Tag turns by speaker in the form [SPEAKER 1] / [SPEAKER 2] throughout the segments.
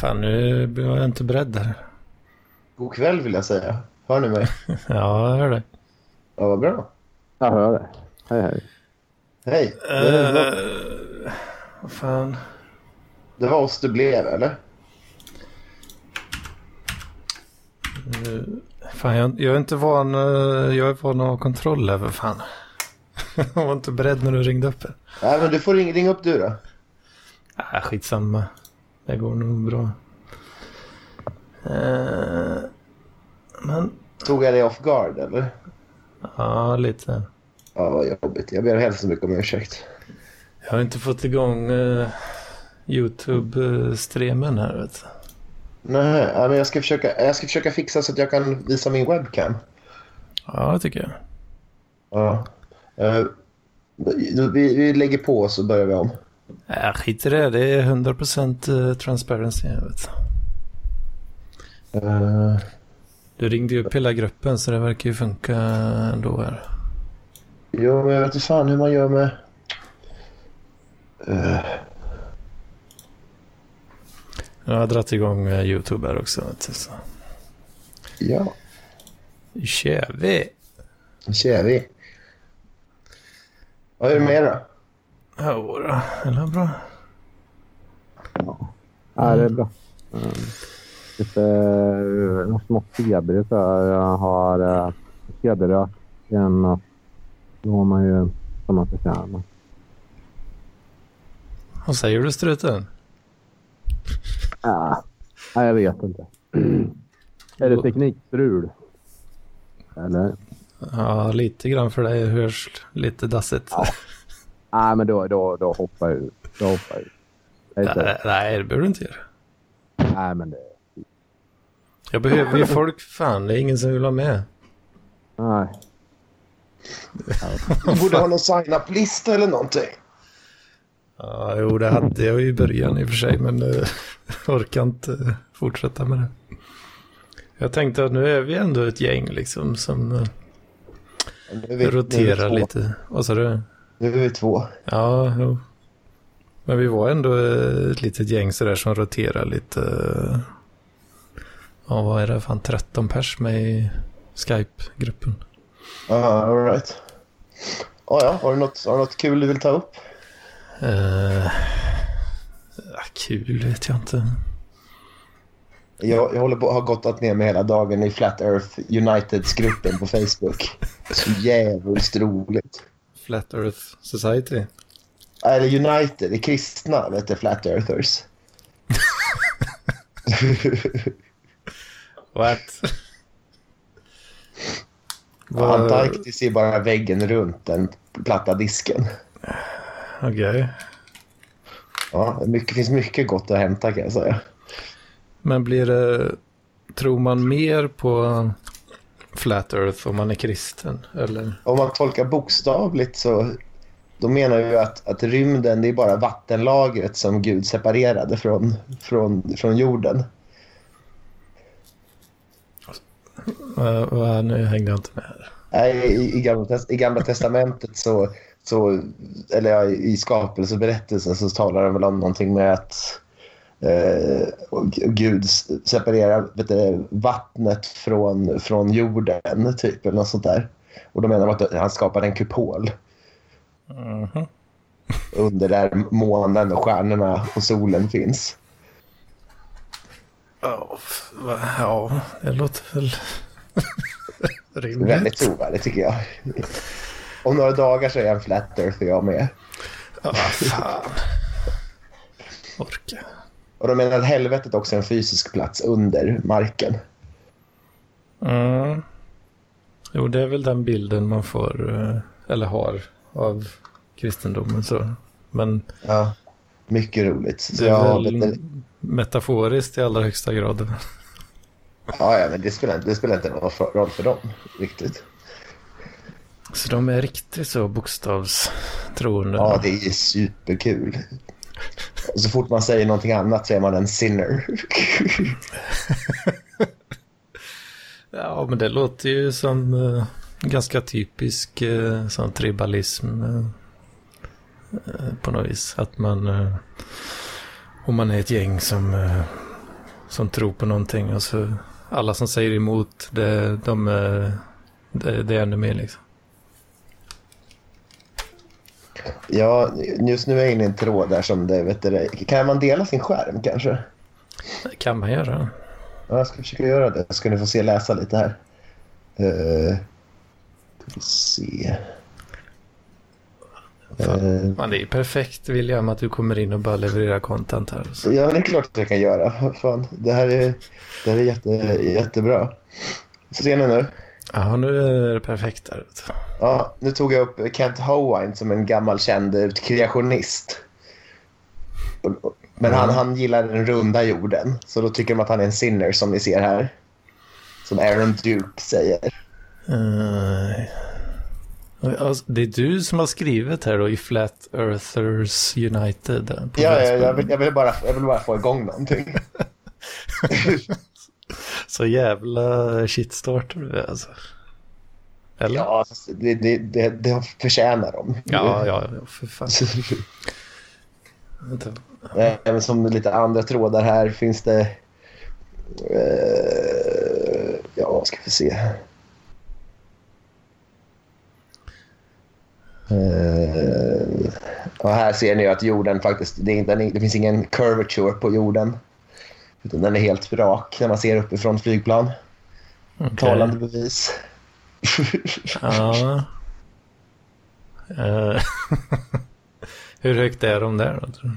[SPEAKER 1] Fan, nu blir jag inte beredd här.
[SPEAKER 2] God kväll vill jag säga. Hör ni mig?
[SPEAKER 1] ja, jag hör det.
[SPEAKER 2] Ja, vad bra.
[SPEAKER 3] Jag hör det. Hej, hej.
[SPEAKER 2] Hej.
[SPEAKER 1] Uh,
[SPEAKER 2] det, var,
[SPEAKER 1] vad fan?
[SPEAKER 2] det var oss det blev, eller?
[SPEAKER 1] Uh, fan, jag, jag, är inte van. Uh, jag är van att ha kontroll över fan. jag var inte beredd när du ringde upp.
[SPEAKER 2] Nej, men du får ringa ring upp du då.
[SPEAKER 1] Äh, skitsamma. Det går nog bra. Uh, men...
[SPEAKER 2] Tog jag dig off guard, eller?
[SPEAKER 1] Ja, lite.
[SPEAKER 2] Ja, vad jobbigt. Jag ber hemskt mycket om ursäkt.
[SPEAKER 1] Jag har inte fått igång uh, YouTube-streamen här, vet du.
[SPEAKER 2] Nej, men jag ska, försöka, jag ska försöka fixa så att jag kan visa min webcam.
[SPEAKER 1] Ja, det tycker jag.
[SPEAKER 2] Ja. Uh, vi, vi lägger på och så börjar vi om.
[SPEAKER 1] Äh, skit i det. Det är 100% transparency. Jag vet.
[SPEAKER 2] Uh,
[SPEAKER 1] du ringde ju upp hela gruppen så det verkar ju funka ändå här.
[SPEAKER 2] Jo, men jag vet inte fan hur man gör med... Uh.
[SPEAKER 1] Jag har dragit igång YouTube här också. Så.
[SPEAKER 2] Ja.
[SPEAKER 1] Nu kör vi.
[SPEAKER 2] Nu kör vi. Vad är det med då?
[SPEAKER 1] Ja, det är bra.
[SPEAKER 3] Ja, det är bra. Um, lite uh, smått febrigt. Jag har uh, feberrök igen. Och då har man ju som man förtjänar.
[SPEAKER 1] Vad säger du struten?
[SPEAKER 3] Ja, jag vet inte. är det teknikstrul? Eller?
[SPEAKER 1] Ja, lite grann för dig hörs lite dassigt.
[SPEAKER 3] Ja. Nej, men då, då, då hoppar jag ut. Då hoppar jag ut.
[SPEAKER 1] Nej, nej, det behöver du inte göra.
[SPEAKER 3] Nej, men det...
[SPEAKER 1] Jag behöver ju folk, fan. Det är ingen som vill ha med.
[SPEAKER 3] Nej.
[SPEAKER 2] Du borde ha någon sign-up-lista eller någonting.
[SPEAKER 1] Ja, jo, det hade jag ju i början i och för sig, men uh, orkar inte fortsätta med det. Jag tänkte att nu är vi ändå ett gäng liksom som uh, vi, roterar lite. Vad sa du?
[SPEAKER 2] Nu är vi två.
[SPEAKER 1] Ja, jo. Men vi var ändå ett litet gäng sådär som roterar lite. Ja, vad är det? Fan 13 pers med i Skype-gruppen.
[SPEAKER 2] Ja, uh, alright. Oh, ja, har du, något, har du något kul du vill ta upp?
[SPEAKER 1] Uh, kul vet jag inte.
[SPEAKER 2] Jag, jag håller på har gått ner med hela dagen i Flat Earth Uniteds-gruppen på Facebook. Så jävligt roligt.
[SPEAKER 1] Flat Earth Society?
[SPEAKER 2] Eller United, det är kristna, vet du, Flat Earthers.
[SPEAKER 1] What?
[SPEAKER 2] Antarktis är bara väggen runt den platta disken.
[SPEAKER 1] Okej. Okay.
[SPEAKER 2] Ja, det finns mycket gott att hämta kan jag säga.
[SPEAKER 1] Men blir det, tror man mer på Flat Earth om man är kristen? Eller?
[SPEAKER 2] Om man tolkar bokstavligt så då menar vi att, att rymden det är bara vattenlagret som Gud separerade från, från, från jorden.
[SPEAKER 1] Uh, nu hängde jag inte med.
[SPEAKER 2] Nej, i, i, gamla, I Gamla Testamentet så, så eller i skapelseberättelsen så talar de väl om någonting med att eh, Gud separerar du, vattnet från, från jorden, typ, eller något sånt där. Och då menar man att han skapade en kupol.
[SPEAKER 1] Mm -hmm.
[SPEAKER 2] Under där månen och stjärnorna och solen finns.
[SPEAKER 1] Ja, det låter väl rimligt.
[SPEAKER 2] Väldigt trovärdigt tycker jag. Om några dagar så är jag en flat earth jag med.
[SPEAKER 1] Ja, fan. Orka.
[SPEAKER 2] Och de menar att helvetet också är en fysisk plats under marken.
[SPEAKER 1] Mm. Jo, det är väl den bilden man får, eh, eller har, av kristendomen. Så. Men
[SPEAKER 2] ja, mycket roligt. Så
[SPEAKER 1] det är väl det... metaforiskt i allra högsta grad.
[SPEAKER 2] Ja, ja men det spelar, det spelar inte någon roll för dem riktigt.
[SPEAKER 1] Så de är riktigt så bokstavstroende?
[SPEAKER 2] Ja, det är superkul. Och så fort man säger någonting annat så är man en sinner.
[SPEAKER 1] ja, men det låter ju som uh, ganska typisk uh, sån tribalism uh, på något vis. Att man om man är ett gäng som, som tror på någonting och så alla som säger emot det, de, det, det är ännu mer liksom.
[SPEAKER 2] Ja, just nu är jag inne i en tråd där som det, vet du, kan man dela sin skärm kanske?
[SPEAKER 1] Det kan man göra.
[SPEAKER 2] Ja, jag ska försöka göra det. Ska ni få se läsa lite här. Uh, ska vi se.
[SPEAKER 1] Fan, man, det är perfekt William att du kommer in och bara levererar content här.
[SPEAKER 2] Så. Ja, det är klart att jag kan göra. Fan, det här är, det här är jätte, jättebra. Ser ni nu?
[SPEAKER 1] Ja, nu är det perfekt där.
[SPEAKER 2] Ja, nu tog jag upp Kent Howine som en gammal känd kreationist. Men han, han gillar den runda jorden, så då tycker de att han är en sinner som ni ser här. Som Aaron Duke säger.
[SPEAKER 1] Uh, alltså, det är du som har skrivit här då i Flat Earthers United.
[SPEAKER 2] Ja, ja jag, vill, jag, vill bara, jag vill bara få igång någonting.
[SPEAKER 1] Så jävla shitstarter du är alltså.
[SPEAKER 2] Eller? Ja, det, det, det, det förtjänar de.
[SPEAKER 1] Ja, ja, ja för fan.
[SPEAKER 2] Även som lite andra trådar här finns det... Uh, ja, ska vi se. Uh, och här ser ni att jorden faktiskt... Det, det, det finns ingen curvature på jorden. Utan den är helt rak när man ser uppifrån flygplan. Okay. Talande bevis.
[SPEAKER 1] ja. Uh, hur högt är de där då? Tror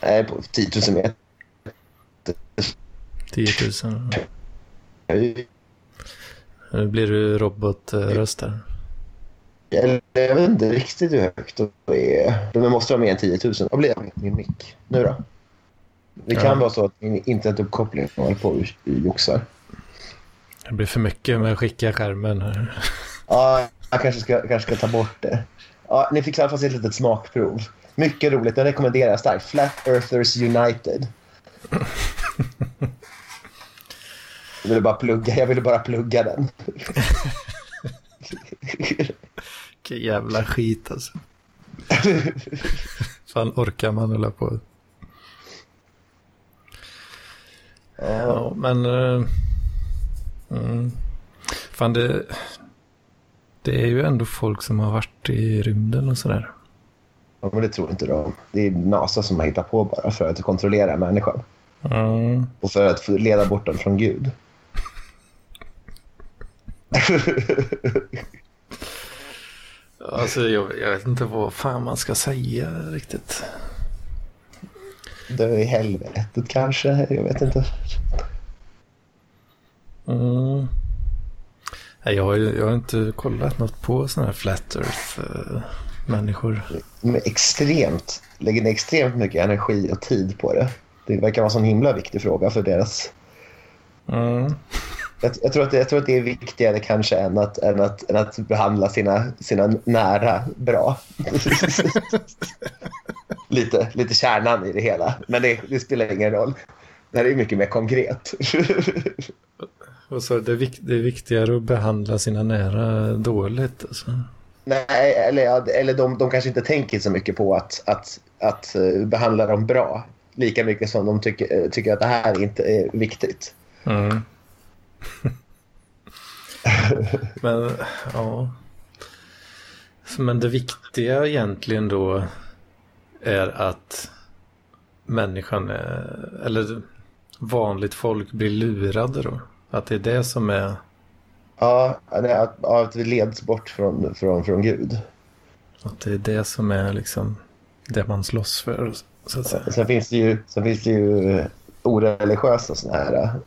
[SPEAKER 1] du?
[SPEAKER 2] På 10 000 meter.
[SPEAKER 1] 10 000? Nu blir du robotröst där.
[SPEAKER 2] Jag vet inte riktigt hur högt det är. De måste vara mer än 10 000. Vad blir min mick? Nu då? Det kan ja. vara så att min internetuppkoppling håller på och joxar.
[SPEAKER 1] Det blir för mycket med att skicka skärmen. Här.
[SPEAKER 2] Ja, jag kanske ska, kanske ska ta bort det. Ja, ni fick i alla fall se ett litet smakprov. Mycket roligt, jag rekommenderar starkt. Flat Earthers United. Jag ville bara plugga, jag ville bara plugga den.
[SPEAKER 1] Vilken jävla skit alltså. Fan orkar man hålla på? Ja, men... Uh, mm. Fan, det, det är ju ändå folk som har varit i rymden och sådär.
[SPEAKER 2] Ja, men det tror inte de. Det är NASA som har hittat på bara för att kontrollera människan. Mm. Och för att leda bort den från Gud.
[SPEAKER 1] alltså, jag, jag, vet inte vad fan man ska säga riktigt.
[SPEAKER 2] Dö i helvetet kanske, jag vet inte.
[SPEAKER 1] Mm. Jag, har, jag har inte kollat något på sådana här flat earth uh, människor.
[SPEAKER 2] De är extremt, lägger ner extremt mycket energi och tid på det. Det verkar vara en sån himla viktig fråga för deras... Mm. Jag, jag, tror att jag tror att det är viktigare kanske än att, än att, än att behandla sina, sina nära bra. lite, lite kärnan i det hela. Men det, det spelar ingen roll. Det här är mycket mer konkret.
[SPEAKER 1] Och så det, är det är viktigare att behandla sina nära dåligt. Alltså.
[SPEAKER 2] Nej, eller, eller de, de kanske inte tänker så mycket på att, att, att eh, behandla dem bra. Lika mycket som de tycker, eh, tycker att det här inte är viktigt. Mm.
[SPEAKER 1] Men, ja. Men det viktiga egentligen då är att människan är, eller vanligt folk blir lurade då? Att det är det som är...
[SPEAKER 2] Ja, att, att vi leds bort från, från, från Gud.
[SPEAKER 1] Att det är det som är liksom det man slåss för, så att säga.
[SPEAKER 2] Sen finns det ju, sen finns det ju oreligiösa sådana här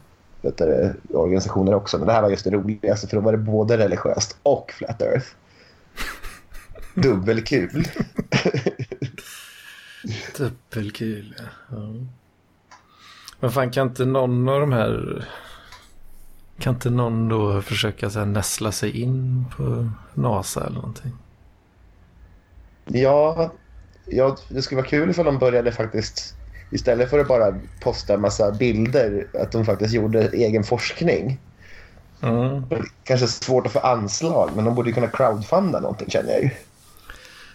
[SPEAKER 2] vet du, organisationer också. Men det här var just det roligaste, för då var det både religiöst och Flat Earth. Dubbelkul.
[SPEAKER 1] Dubbelkul, ja. Men fan, kan inte någon av de här... Kan inte någon då försöka så här, näsla sig in på NASA eller någonting?
[SPEAKER 2] Ja, ja, det skulle vara kul ifall de började faktiskt istället för att bara posta en massa bilder, att de faktiskt gjorde egen forskning. Mm. Kanske svårt att få anslag, men de borde kunna crowdfunda någonting känner jag ju.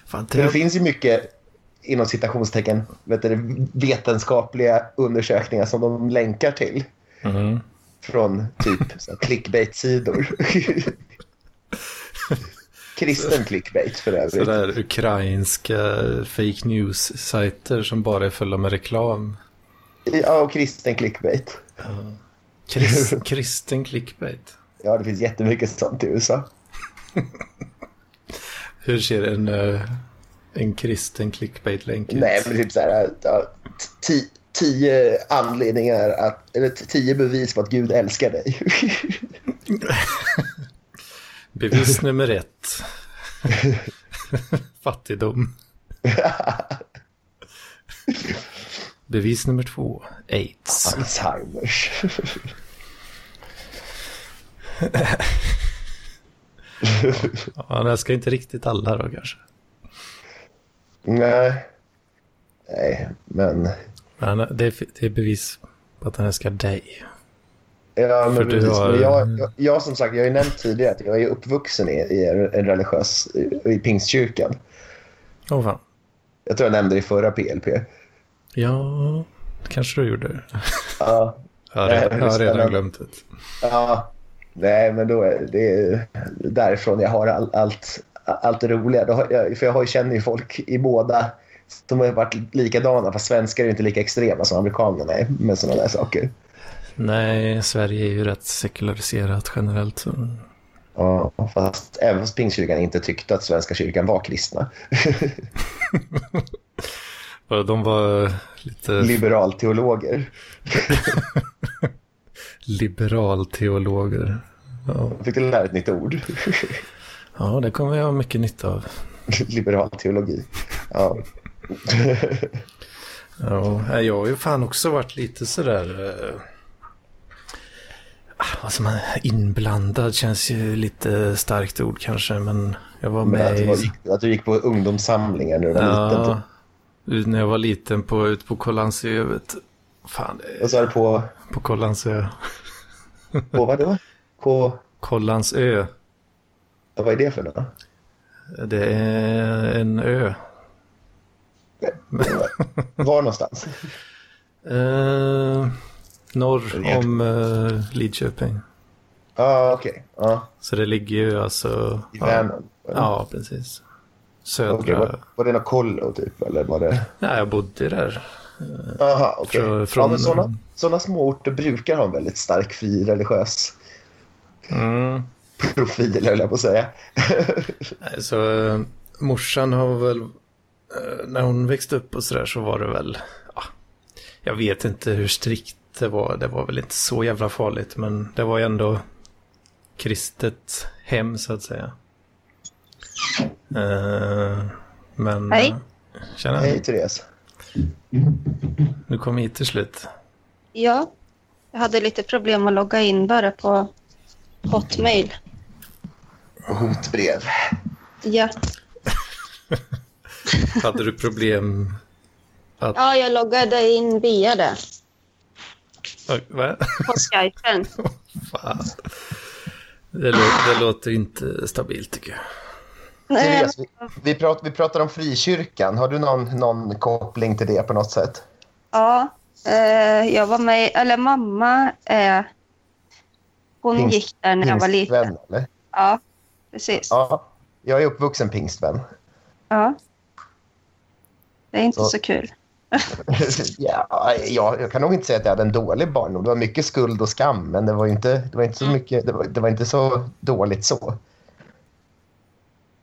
[SPEAKER 2] Fan, det... det finns ju mycket inom citationstecken vet du, vetenskapliga undersökningar som de länkar till
[SPEAKER 1] Mm.
[SPEAKER 2] från typ clickbait-sidor. Kristen clickbait för övrigt.
[SPEAKER 1] Sådär ukrainska fake news-sajter som bara är fulla med reklam.
[SPEAKER 2] Ja, och kristen clickbait.
[SPEAKER 1] Krist, kristen clickbait.
[SPEAKER 2] Ja, det finns jättemycket sånt i USA.
[SPEAKER 1] Hur ser en, eh, en kristen clickbait-länk ut?
[SPEAKER 2] Nej, men typ så här, ja, ti- tio anledningar att, eller tio bevis på att Gud älskar dig.
[SPEAKER 1] Bevis nummer ett. Fattigdom. Bevis nummer två. Aids.
[SPEAKER 2] Alzheimers.
[SPEAKER 1] Ja, det ska inte riktigt alla då kanske.
[SPEAKER 2] Nej. Nej, men...
[SPEAKER 1] Men det är, det är bevis på att han älskar dig.
[SPEAKER 2] Ja, men precis.
[SPEAKER 1] har-
[SPEAKER 2] jag, jag, jag som sagt, jag har ju nämnt tidigare att jag är uppvuxen i, i en religiös, i, i pingstkyrkan.
[SPEAKER 1] Åh fan.
[SPEAKER 2] Jag tror jag nämnde det i förra PLP.
[SPEAKER 1] Ja, kanske du gjorde.
[SPEAKER 2] Ja,
[SPEAKER 1] Jag har redan, jag har redan glömt det.
[SPEAKER 2] ja. Nej, men då är det är därifrån jag har all, allt, allt det roliga. För jag har, ju- känner ju folk i båda som har varit likadana, fast svenskar är inte lika extrema som amerikanerna är med sådana där saker.
[SPEAKER 1] Nej, Sverige är ju rätt sekulariserat generellt.
[SPEAKER 2] Ja, fast även pingstkyrkan inte tyckte att Svenska kyrkan var kristna.
[SPEAKER 1] De var lite
[SPEAKER 2] Liberalteologer.
[SPEAKER 1] liberalteologer. Ja.
[SPEAKER 2] Fick lära ett nytt ord.
[SPEAKER 1] ja, det kommer jag ha mycket nytta av.
[SPEAKER 2] Liberalteologi. Ja.
[SPEAKER 1] Ja, nej, jag har ju fan också varit lite sådär... Eh, vad som är inblandad känns ju lite starkt ord kanske, men jag var
[SPEAKER 2] Men
[SPEAKER 1] med
[SPEAKER 2] att, du
[SPEAKER 1] i...
[SPEAKER 2] var, gick- att du gick på ungdomssamlingar när du var liten.
[SPEAKER 1] Ja,
[SPEAKER 2] Typ.
[SPEAKER 1] ut- när jag var liten på, ut på Kållandsö, vet du. Fan, det är
[SPEAKER 2] Och så är det på,
[SPEAKER 1] på Kållandsö.
[SPEAKER 2] på vad då? På,
[SPEAKER 1] Kållandsö,
[SPEAKER 2] vad är det för något?
[SPEAKER 1] det är en ö.
[SPEAKER 2] Var någonstans?
[SPEAKER 1] Eh, norr om eh, Lidköping.
[SPEAKER 2] Ja, ah, okej. Ja,
[SPEAKER 1] Så det ligger ju alltså...
[SPEAKER 2] i
[SPEAKER 1] ja,
[SPEAKER 2] Vänern.
[SPEAKER 1] ja, precis. Södra...
[SPEAKER 2] Okej, var, var det något kollo typ? Eller var det...
[SPEAKER 1] Ja, jag bodde där.
[SPEAKER 2] Jaha, okej.
[SPEAKER 1] Från-
[SPEAKER 2] Ja, men sådana, sådana små orter brukar ha en väldigt stark fri religiös
[SPEAKER 1] Mm.
[SPEAKER 2] profil, höll jag på att säga.
[SPEAKER 1] Nej, Så eh, morsan har väl... eh, när hon växte upp och sådär så var det väl... Ja, jag vet inte hur strikt det var. Det var väl inte så jävla farligt. Men det var ju ändå kristet hem så att säga. Eh, men...
[SPEAKER 4] Hej.
[SPEAKER 1] Tjena.
[SPEAKER 2] Hej, Therese.
[SPEAKER 1] Du kom hit till slut.
[SPEAKER 4] Ja, jag hade lite problem att logga in bara på Hotmail.
[SPEAKER 2] Hotbrev.
[SPEAKER 4] Ja,
[SPEAKER 1] Hade du problem att...
[SPEAKER 4] ja jag loggade in via det
[SPEAKER 1] Va?
[SPEAKER 4] på Skypen.
[SPEAKER 1] Fan. Det, lå- det låter inte stabilt tycker jag.
[SPEAKER 4] Nej,
[SPEAKER 2] Therese, vi, vi, prat, vi pratar om frikyrkan. Har du någon, någon koppling till det på något sätt?
[SPEAKER 4] Ja, eh, jag var med, eller mamma, eh, hon
[SPEAKER 2] Pingst-
[SPEAKER 4] gick där när jag var liten.
[SPEAKER 2] Eller?
[SPEAKER 4] Ja, precis. Ja.
[SPEAKER 2] Ja, jag är uppvuxen pingstvän.
[SPEAKER 4] Det är inte
[SPEAKER 2] Så-
[SPEAKER 4] så kul.
[SPEAKER 2] ja, jag, jag kan nog inte säga att jag hade en dålig barndom. Det var mycket skuld och skam, men det var inte, det var inte, så, mycket, det var, det var inte så dåligt så.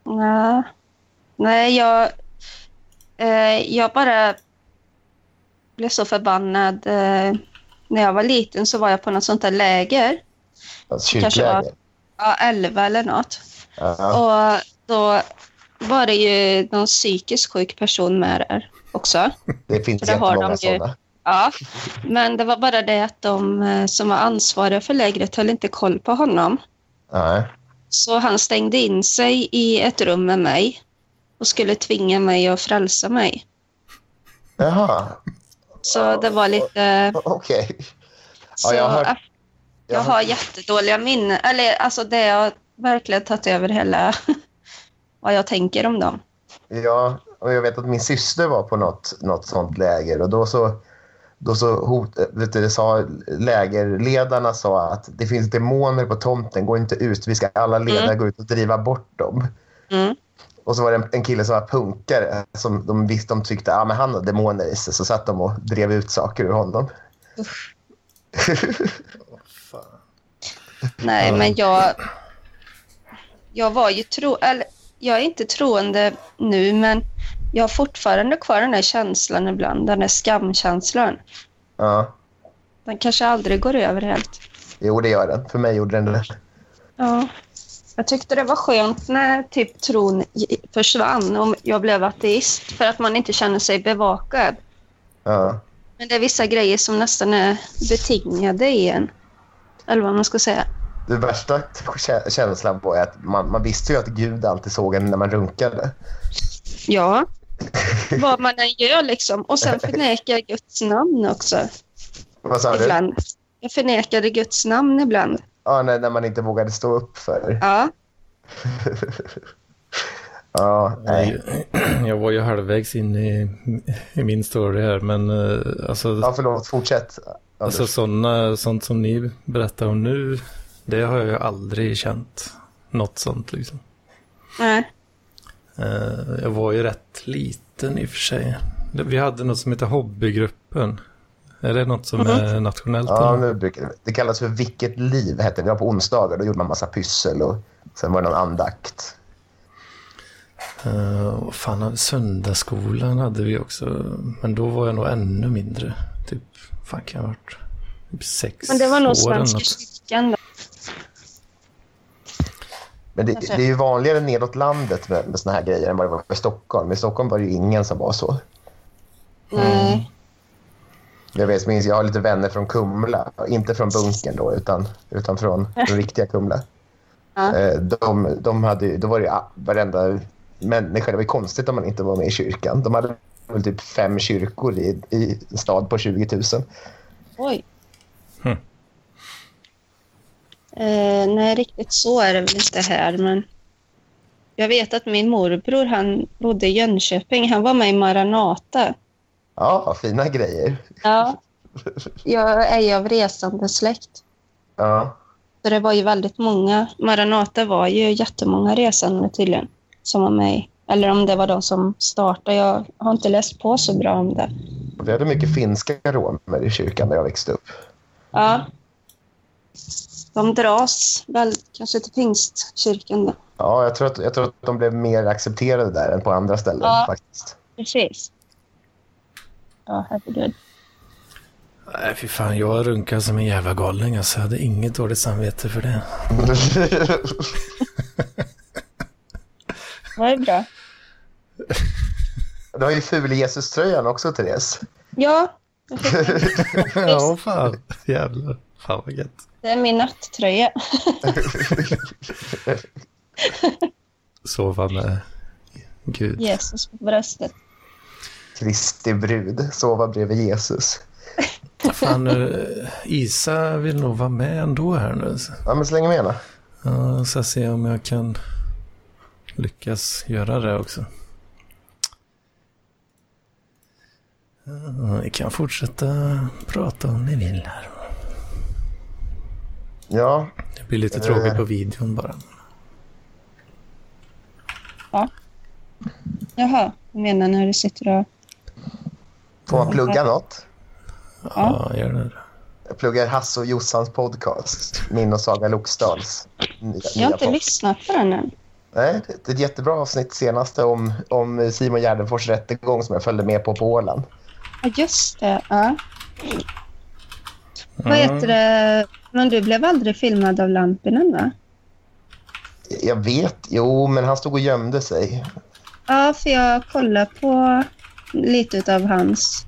[SPEAKER 4] Ja. Nej, jag, eh, jag bara blev så förbannad. Eh, när jag var liten så var jag på något sånt där läger.
[SPEAKER 2] Alltså,
[SPEAKER 4] Kanske var-
[SPEAKER 2] kyrkläger.
[SPEAKER 4] Ja, 11 eller något.
[SPEAKER 2] Ja.
[SPEAKER 4] Och då var det ju någon psykiskt sjuk person med där också.
[SPEAKER 2] Det finns
[SPEAKER 4] det har
[SPEAKER 2] jättemånga
[SPEAKER 4] de ju.
[SPEAKER 2] sådana.
[SPEAKER 4] Ja, men det var bara det att de eh, som var ansvariga för lägret höll inte koll på honom.
[SPEAKER 2] Nej.
[SPEAKER 4] Så han stängde in sig i ett rum med mig och skulle tvinga mig att frälsa mig.
[SPEAKER 2] Jaha,
[SPEAKER 4] Så det var lite...
[SPEAKER 2] okej.
[SPEAKER 4] Så
[SPEAKER 2] jag har
[SPEAKER 4] jag har jättedåliga minnen. Eller alltså det har verkligen tagit över hela vad jag tänker om dem.
[SPEAKER 2] Ja, och jag vet att min syster var på något, något sånt läger och då så, då så hot, vet du, sa, lägerledarna sa att det finns demoner på tomten, gå inte ut, vi ska alla ledare
[SPEAKER 4] Mm.
[SPEAKER 2] gå ut och driva bort dem.
[SPEAKER 4] Mm.
[SPEAKER 2] Och så var det en, en kille som var punkare som de visste de tyckte ah, men han har demoner i sig så satt de och drev ut saker ur honom.
[SPEAKER 1] Fan.
[SPEAKER 4] Nej, men jag... Jag var ju tro... Eller, jag är inte troende nu, men jag har fortfarande kvar den här känslan ibland, den här skamkänslan.
[SPEAKER 2] Ja,
[SPEAKER 4] Den kanske aldrig går över helt.
[SPEAKER 2] jo det gör den. För mig gjorde den det.
[SPEAKER 4] Ja. Jag tyckte det var skönt när typ tron försvann och jag blev ateist för att man inte känner sig bevakad.
[SPEAKER 2] Ja.
[SPEAKER 4] Men det är vissa grejer som nästan är betingade i en. Eller vad man ska säga.
[SPEAKER 2] Det värsta kä- känslan var att man, man visste ju att Gud alltid såg en när man runkade.
[SPEAKER 4] Ja. vad man än gör liksom. Och sen förnekar jag Guds namn också.
[SPEAKER 2] Vad sa du?
[SPEAKER 4] Ibland. Jag förnekade Guds namn ibland.
[SPEAKER 2] Ja, när, när man inte vågade stå upp för det.
[SPEAKER 4] Ja.
[SPEAKER 2] Ja, nej.
[SPEAKER 1] Jag, jag var ju halvvägs in i, i min story här, men eh, alltså,
[SPEAKER 2] Ja, förlåt. Fortsätt.
[SPEAKER 1] alltså
[SPEAKER 2] Anders.
[SPEAKER 1] såna, sånt som ni berättar om nu, det har jag ju aldrig känt. Något sånt liksom.
[SPEAKER 4] Nej.
[SPEAKER 1] Eh, Jag var ju rätt liten i och för sig. Vi hade något som heter Hobbygruppen. Är det något som är nationellt?
[SPEAKER 2] Ja, nu brukar det, det kallas för Vilket liv. Hette det. det var på onsdagar. Då gjorde man massa pyssel och sen var det någon andakt.
[SPEAKER 1] Uh, vad fan, hade- söndagsskolan hade vi också. Men då var jag nog ännu mindre. Typ, fan kan jag ha varit? Typ sex
[SPEAKER 4] Men det var nog Svenska kyrkan då.
[SPEAKER 2] Men det,
[SPEAKER 4] Kanske.
[SPEAKER 2] det är ju vanligare nedåt landet med, med såna här grejer än vad det var i Stockholm. I Stockholm var det ju ingen som var så.
[SPEAKER 4] Nej.
[SPEAKER 2] Jag vet, minns, jag har lite vänner från Kumla. Inte från bunkern då, utan, utan från, från riktiga Kumla.
[SPEAKER 4] Ja.
[SPEAKER 2] Eh, De, de hade, ju- då var det ju varenda människa. Det var ju konstigt om man inte var med i kyrkan. De hade väl typ fem kyrkor i, i en stad på 20 000.
[SPEAKER 4] Oj.
[SPEAKER 1] Hmm.
[SPEAKER 4] Eh, nej, riktigt så är det väl inte här, men jag vet att min morbror, han bodde i Jönköping. Han var med i Maranata.
[SPEAKER 2] Ja, fina grejer.
[SPEAKER 4] Ja. Jag är ju av resande släkt.
[SPEAKER 2] Ja,
[SPEAKER 4] Så det var ju väldigt många. Maranata var ju jättemånga resande tydligen som var med i. Eller om det var de som startade. Jag har inte läst på så bra om det.
[SPEAKER 2] vi hade mycket finska romer i kyrkan där jag växte upp.
[SPEAKER 4] Ja. De dras väl kanske till pingstkyrkan då.
[SPEAKER 2] Ja, jag tror, att, jag tror att de blev mer accepterade där än på andra ställen.
[SPEAKER 4] Ja.
[SPEAKER 2] faktiskt.
[SPEAKER 4] Precis. Ja, herregud.
[SPEAKER 1] Nej, fy fan, jag runkade som en jävla galning. Alltså, jag hade inget dåligt samvete för det.
[SPEAKER 4] Det bra?
[SPEAKER 2] du har ju ful-Jesus-tröjan också, Therese.
[SPEAKER 4] Ja,
[SPEAKER 1] ja, fan. Jävlar. Fan vad gött.
[SPEAKER 4] Det är min nattröja.
[SPEAKER 1] Sova med Gud.
[SPEAKER 4] Jesus på bröstet.
[SPEAKER 2] Kristi brud, sova bredvid Jesus.
[SPEAKER 1] Fan, eh, Isa vill nog vara med ändå här nu.
[SPEAKER 2] Ja, men släng med henne.
[SPEAKER 1] Ja, så jag ser om jag kan lyckas göra det också. Ja, Vi kan fortsätta prata om ni vill här.
[SPEAKER 2] Ja,
[SPEAKER 1] Det blir lite
[SPEAKER 2] Eh.
[SPEAKER 1] tråkigt på videon bara.
[SPEAKER 4] Jaha, jag menar när du sitter och...
[SPEAKER 2] får man plugga något?
[SPEAKER 1] Ja, gör det.
[SPEAKER 2] Jag pluggar Hasse och Jossans podcast. Min och Saga Loksdals
[SPEAKER 4] Jag har inte
[SPEAKER 2] podd.
[SPEAKER 4] lyssnat på den än.
[SPEAKER 2] Nej, det det är ett jättebra avsnitt senaste om, om Simon Gärdenfors rättegång som jag följde med på på Åland.
[SPEAKER 4] Ja, just det. Ja. Vad heter det? Men du blev aldrig filmad av Lampinen, va?
[SPEAKER 2] Jag vet, jo, men han stod och gömde sig.
[SPEAKER 4] Ja, för jag kollade på lite av hans.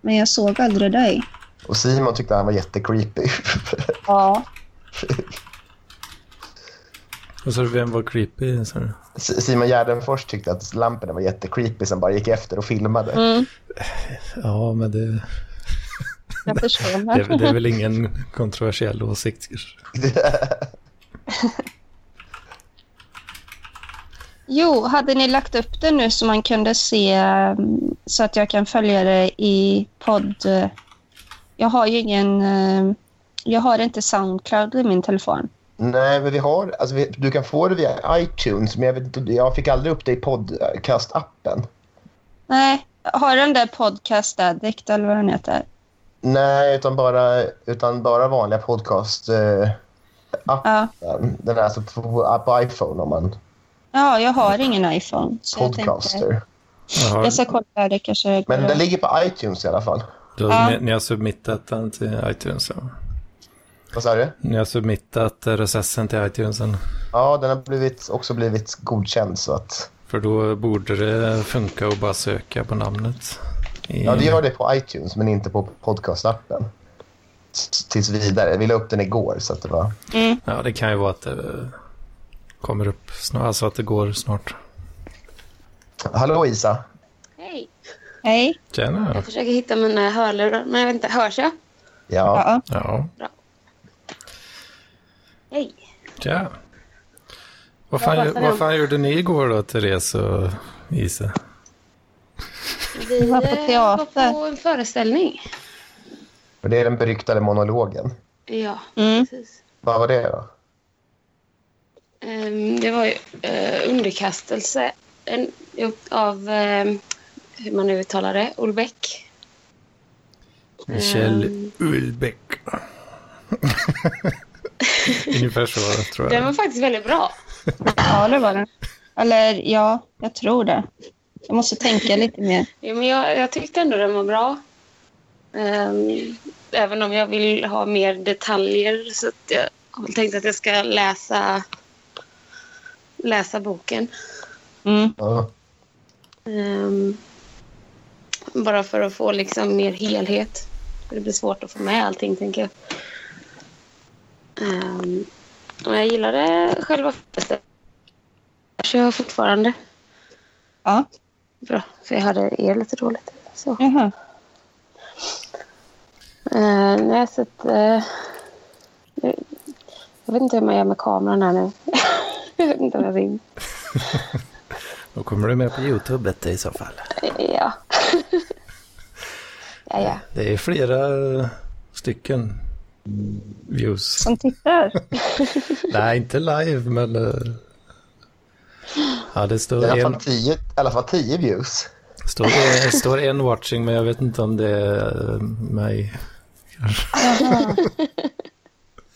[SPEAKER 4] Men jag såg aldrig dig.
[SPEAKER 2] Och Simon tyckte han var jättecreepy.
[SPEAKER 4] Ja.
[SPEAKER 1] Och så vem var creepy? Så.
[SPEAKER 2] S- Simon Gärdenfors tyckte att lamporna var jättecreepy som bara gick efter och filmade.
[SPEAKER 4] Mm,
[SPEAKER 1] Ja, men det,
[SPEAKER 4] jag förstår.
[SPEAKER 1] det, är- det är väl ingen kontroversiell åsikt.
[SPEAKER 4] Jo, hade ni lagt upp det nu så man kunde se mm, så att jag kan följa det i podd... Jag har ju ingen... eh, Jag har inte Soundcloud i min telefon.
[SPEAKER 2] Nej, men vi har... Alltså vi, du kan få det via iTunes, men jag, vet, jag fick aldrig upp det i podcast-appen.
[SPEAKER 4] Nej, har den där Podcast Addict eller vad den heter?
[SPEAKER 2] Nej, utan bara, utan bara vanliga podcast-appen.
[SPEAKER 4] Ja.
[SPEAKER 2] Den är alltså på, på iPhone om man
[SPEAKER 4] ja, jag har ingen iPhone. Så jag, tänkte,
[SPEAKER 2] podcaster.
[SPEAKER 4] Jag ska kolla det kanske.
[SPEAKER 2] Men den ligger på iTunes i alla fall.
[SPEAKER 1] då,
[SPEAKER 4] Ja.
[SPEAKER 1] ni, ni har submittat den till iTunes. Ja.
[SPEAKER 2] Vad sa du?
[SPEAKER 1] Ni har submittat RSSen till iTunesen.
[SPEAKER 2] Ja, den har blivit, också blivit godkänd så att...
[SPEAKER 1] För då borde det funka att bara söka på namnet.
[SPEAKER 2] Ja, det gör det på iTunes, men inte på podcast-appen. Tills vidare. Vi la upp den igår, så att det var...
[SPEAKER 4] Mm.
[SPEAKER 1] Ja, det kan ju vara att det kommer upp snart, alltså att det går snart.
[SPEAKER 2] Hallå Isa!
[SPEAKER 5] Hej!
[SPEAKER 4] Hej.
[SPEAKER 1] Tjena.
[SPEAKER 5] Jag försöker hitta mina hörlurar, men jag vet inte. Hörs jag?
[SPEAKER 2] Ja,
[SPEAKER 4] Ja.
[SPEAKER 1] Ja,
[SPEAKER 5] Hej!
[SPEAKER 1] tja. Vad fan, vad fan gjorde ni igår då, Therese och Isa?
[SPEAKER 5] Vi
[SPEAKER 4] var på
[SPEAKER 5] eh,
[SPEAKER 4] teater.
[SPEAKER 5] var på en föreställning.
[SPEAKER 2] det är den beryktade monologen.
[SPEAKER 5] Ja,
[SPEAKER 4] Mm.
[SPEAKER 5] precis.
[SPEAKER 2] Vad var det då?
[SPEAKER 5] Ehm, det var ju eh, underkastelse av, eh, hur man nu uttalar det, Olbeck.
[SPEAKER 1] Michel
[SPEAKER 5] Mm.
[SPEAKER 1] Ulbeck. Ungefär så tror
[SPEAKER 5] Den
[SPEAKER 1] jag.
[SPEAKER 5] var faktiskt väldigt bra.
[SPEAKER 4] ja, det var den. Eller ja, jag tror det. Jag måste tänka lite mer.
[SPEAKER 5] Ja, men jag, jag tyckte ändå den var bra. Ehm, även om jag vill ha mer detaljer så att jag har tänkt att jag ska läsa, läsa boken.
[SPEAKER 4] Mm.
[SPEAKER 2] Ja.
[SPEAKER 5] Ehm, bara för att få liksom mer helhet. Det blir svårt att få med allting, tänker jag. Um, och jag gillade själva festen. Så jag fortfarande.
[SPEAKER 4] Ja.
[SPEAKER 5] Bra, för jag hörde er lite dåligt. Så.
[SPEAKER 4] Jaha.
[SPEAKER 5] Uh, nej, så att, eh, jag vet inte hur man gör med kameran här nu. jag vet inte om jag vill.
[SPEAKER 1] Då kommer du med på YouTube i så fall.
[SPEAKER 5] Ja. ja, ja.
[SPEAKER 1] Det är flera stycken views.
[SPEAKER 4] Som tittar.
[SPEAKER 1] Nej, inte live, men... eh, Ja, det
[SPEAKER 2] I
[SPEAKER 1] står
[SPEAKER 2] alla
[SPEAKER 1] en,
[SPEAKER 2] tio, i alla fall tio views.
[SPEAKER 1] står, en, står en watching, men jag vet inte om det är eh, mig.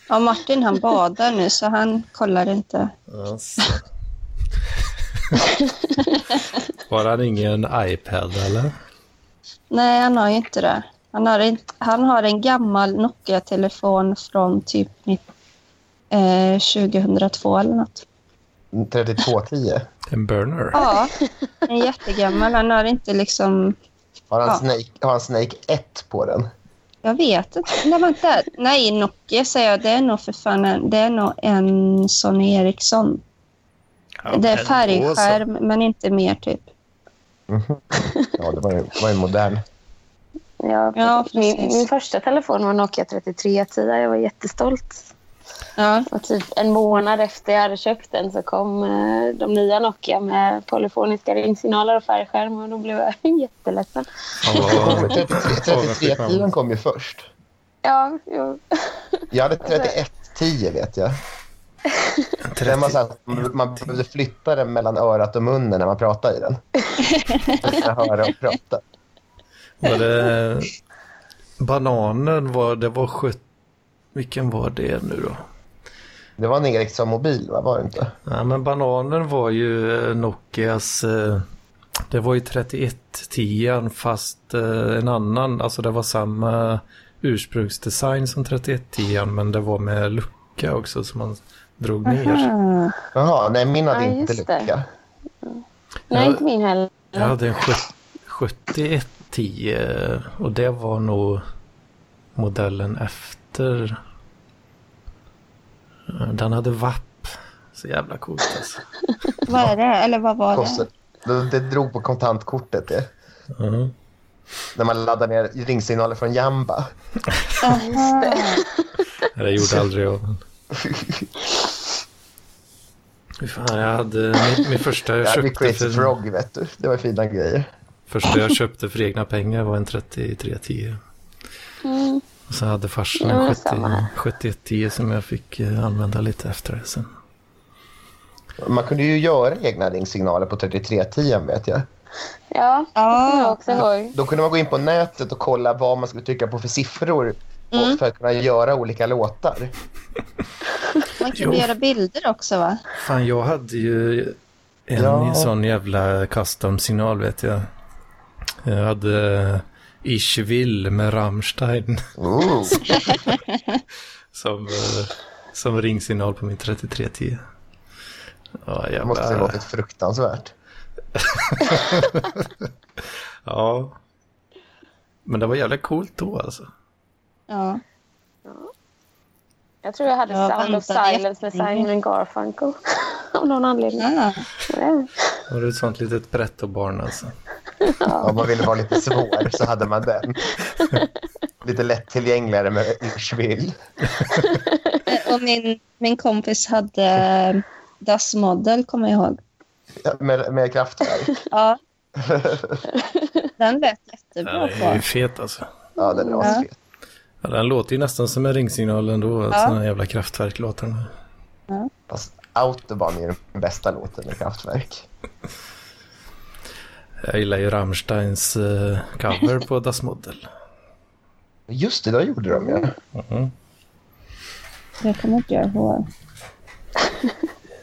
[SPEAKER 4] Ja, Martin han badar nu så han kollar inte.
[SPEAKER 1] Alltså. Har han ingen iPad eller?
[SPEAKER 4] Nej, han har ju inte det. Han har en, han har en gammal Nokia-telefon från typ eh, 2002 eller något.
[SPEAKER 2] 3210.
[SPEAKER 1] En burner?
[SPEAKER 4] Ja, en jättegammal. Han har inte liksom...
[SPEAKER 2] Har han,
[SPEAKER 4] Ja.
[SPEAKER 2] Snake, har han Snake 1 på den?
[SPEAKER 4] Jag vet inte. Nej, vänta. Nej, Nokia säger jag. Det är nog för fan en, det är nog en Sony Ericsson. det är färgskärm, men inte mer typ.
[SPEAKER 2] Ja, det var ju, var ju modern.
[SPEAKER 5] Ja,
[SPEAKER 4] Ja,
[SPEAKER 5] min, min första telefon var Nokia 3310. Jag var jättestolt.
[SPEAKER 4] Ja.
[SPEAKER 5] Och typ en månad efter jag hade köpt den så kom eh, de nya Nokia med polyfoniska ringsignaler och färgskärm och då blev jag jätteledsen.
[SPEAKER 1] Ja,
[SPEAKER 2] 3310 kom ju först.
[SPEAKER 5] Ja, jo.
[SPEAKER 2] Jag hade 3110 vet jag. Var så här, man behövde flytta den mellan örat och munnen när man pratade i den. För att höra och prata.
[SPEAKER 1] Var det bananen var det var sjut... Vilken var det nu då?
[SPEAKER 2] Det var en Ericsson mobil, va? var det inte?
[SPEAKER 1] Ja, men bananen var ju eh, Nokias... eh, Det var ju 3110 fast eh, en annan, alltså det var samma ursprungsdesign som 3110 men det var med lucka också som man drog ner.
[SPEAKER 4] Aha.
[SPEAKER 2] Jaha, nej min hade
[SPEAKER 5] Ja,
[SPEAKER 2] inte lucka.
[SPEAKER 5] Nej,
[SPEAKER 1] Ja.
[SPEAKER 5] inte min heller.
[SPEAKER 1] Jag hade en sjut- 7110 och det var nog modellen efter. Den hade VAP. Så jävla coolt alltså.
[SPEAKER 4] Vad är det? Eller vad var det?
[SPEAKER 2] Kostade, det, det drog på kontantkortet det.
[SPEAKER 1] Mhm.
[SPEAKER 2] När man laddade ner ringsignaler från Jamba.
[SPEAKER 4] Aha.
[SPEAKER 1] Det gjorde aldrig jag. Fan, jag hade min, min första jag
[SPEAKER 2] Ja, vi
[SPEAKER 1] köpte
[SPEAKER 2] Crazy
[SPEAKER 1] för,
[SPEAKER 2] Frog, vet du. Det var fina grejer.
[SPEAKER 1] första jag köpte för egna pengar var en 3310.
[SPEAKER 5] Mm.
[SPEAKER 1] Och så hade farsan en
[SPEAKER 5] men
[SPEAKER 1] 70,
[SPEAKER 5] samma här.
[SPEAKER 1] 7110 som jag fick eh, använda lite efter det sen.
[SPEAKER 2] Man kunde ju göra egna ringsignaler på 3310 vet jag.
[SPEAKER 5] Ja, det kommer jag också ihåg.
[SPEAKER 2] Då kunde man gå in på nätet och kolla vad man skulle trycka på för siffror
[SPEAKER 4] Mm.
[SPEAKER 2] och för att kunna göra olika låtar.
[SPEAKER 4] Man kunde
[SPEAKER 1] Jo.
[SPEAKER 4] göra bilder också va?
[SPEAKER 1] Fan, jag hade ju en
[SPEAKER 2] Ja.
[SPEAKER 1] sån jävla custom-signal vet jag. Jag hade Ich will med Rammstein
[SPEAKER 2] Ooh.
[SPEAKER 1] som, eh, som ringsignal på min 3310. Ja,
[SPEAKER 2] Det måste ha låtit fruktansvärt.
[SPEAKER 1] Ja. Men det var jävla coolt då alltså.
[SPEAKER 4] Ja.
[SPEAKER 5] Jag tror jag hade
[SPEAKER 4] Jag
[SPEAKER 5] Sound of Silence med. Simon Garfunkel. Av någon anledning. Ja.
[SPEAKER 1] Var du ett sånt litet pretto-barn alltså?
[SPEAKER 2] Om man ville vara lite svår så hade man den. lite lättillgängligare med Ishvill.
[SPEAKER 4] Eh, Och min, min kompis hade eh, Das Model, kommer jag ihåg.
[SPEAKER 2] Med, med kraftverk.
[SPEAKER 4] Ja. Den lät
[SPEAKER 1] Den
[SPEAKER 4] jättebra
[SPEAKER 1] är ju
[SPEAKER 4] på.
[SPEAKER 1] fet alltså.
[SPEAKER 2] Ja, den är
[SPEAKER 4] Ja.
[SPEAKER 2] asfet.
[SPEAKER 1] Ja, den låter ju nästan som en ringsignal ändå.
[SPEAKER 4] Ja.
[SPEAKER 1] Ja. Sådana jävla kraftverk låter den.
[SPEAKER 2] Fast Autobahn är den bästa låten med kraftverk.
[SPEAKER 1] Jag gillar ju Rammsteins eh, cover på Das Model.
[SPEAKER 2] Just det, då gjorde de ju.
[SPEAKER 1] Mhm.
[SPEAKER 4] Jag kommer inte ihåg.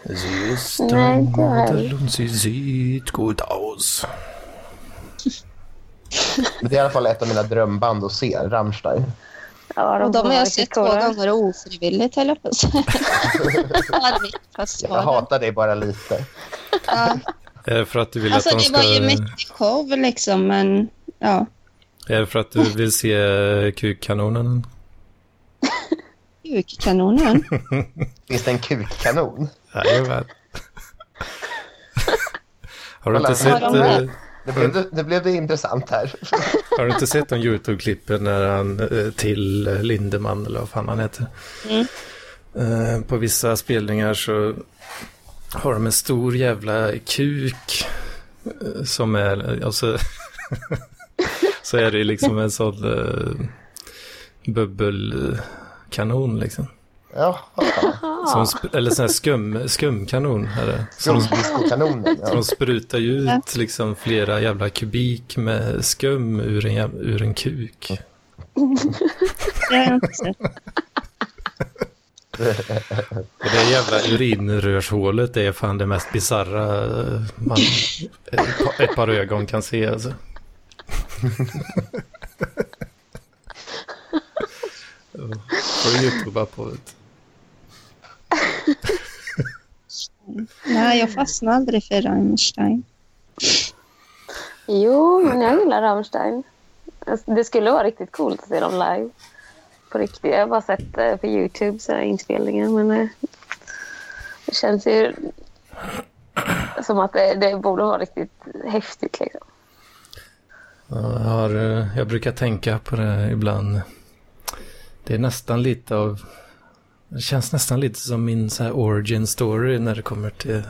[SPEAKER 1] Ist
[SPEAKER 5] Nej, heller.
[SPEAKER 1] Model und sie sieht gut aus.
[SPEAKER 2] Men det är i alla fall ett av mina drömband att se, Rammstein.
[SPEAKER 5] Ja,
[SPEAKER 4] Och de har jag sett två gånger ofrivilligt, höll jag på att säga.
[SPEAKER 2] Jag
[SPEAKER 4] det.
[SPEAKER 2] hatar dig bara lite.
[SPEAKER 4] Ja.
[SPEAKER 1] Är det för att du vill
[SPEAKER 4] Alltså
[SPEAKER 1] att de
[SPEAKER 4] det
[SPEAKER 1] ska...
[SPEAKER 4] var ju mycket show liksom, men ja.
[SPEAKER 1] Är det för att du vill se kukkanonen?
[SPEAKER 4] Kukkanonen.
[SPEAKER 2] Finns det en kukkanon?
[SPEAKER 1] Jajamän. Har du inte sett...
[SPEAKER 4] har de det?
[SPEAKER 1] eh,
[SPEAKER 2] Nu blev det, blev det intressant här.
[SPEAKER 1] Har du inte sett de YouTube-klippen när han eh, till Lindemann eller vad fan han heter?
[SPEAKER 4] Mm.
[SPEAKER 1] Eh, På vissa spelningar så har de en stor jävla kuk eh, som är, alltså, så är det liksom en sån uh, bubbelkanon liksom.
[SPEAKER 2] Ja,
[SPEAKER 1] Som, sp- eller sån här skum, skumkanon är det. Som,
[SPEAKER 2] skumdiskokanonen.
[SPEAKER 1] som
[SPEAKER 2] Ja.
[SPEAKER 1] sprutar ju ut liksom flera jävla kubik med skum ur en, ur en kuk.
[SPEAKER 4] Det
[SPEAKER 1] jävla urinrörshålet det är fan det mest bisarra eh, man ett, par- ett par ögon kan se alltså. Får du youtuba på det.
[SPEAKER 4] Nej, jag fastnade aldrig för Rammstein.
[SPEAKER 5] Jo, men jag gillar Rammstein. Alltså, Det skulle vara riktigt coolt att se dem live. På riktigt. Jag har bara sett det på Youtube så här, inspelningar. Men eh, det känns ju som att det, det borde vara riktigt häftigt. Liksom.
[SPEAKER 1] Jag, har, eh, jag brukar tänka på det ibland. Det är nästan lite av... Det känns nästan lite som min så här origin story när det kommer till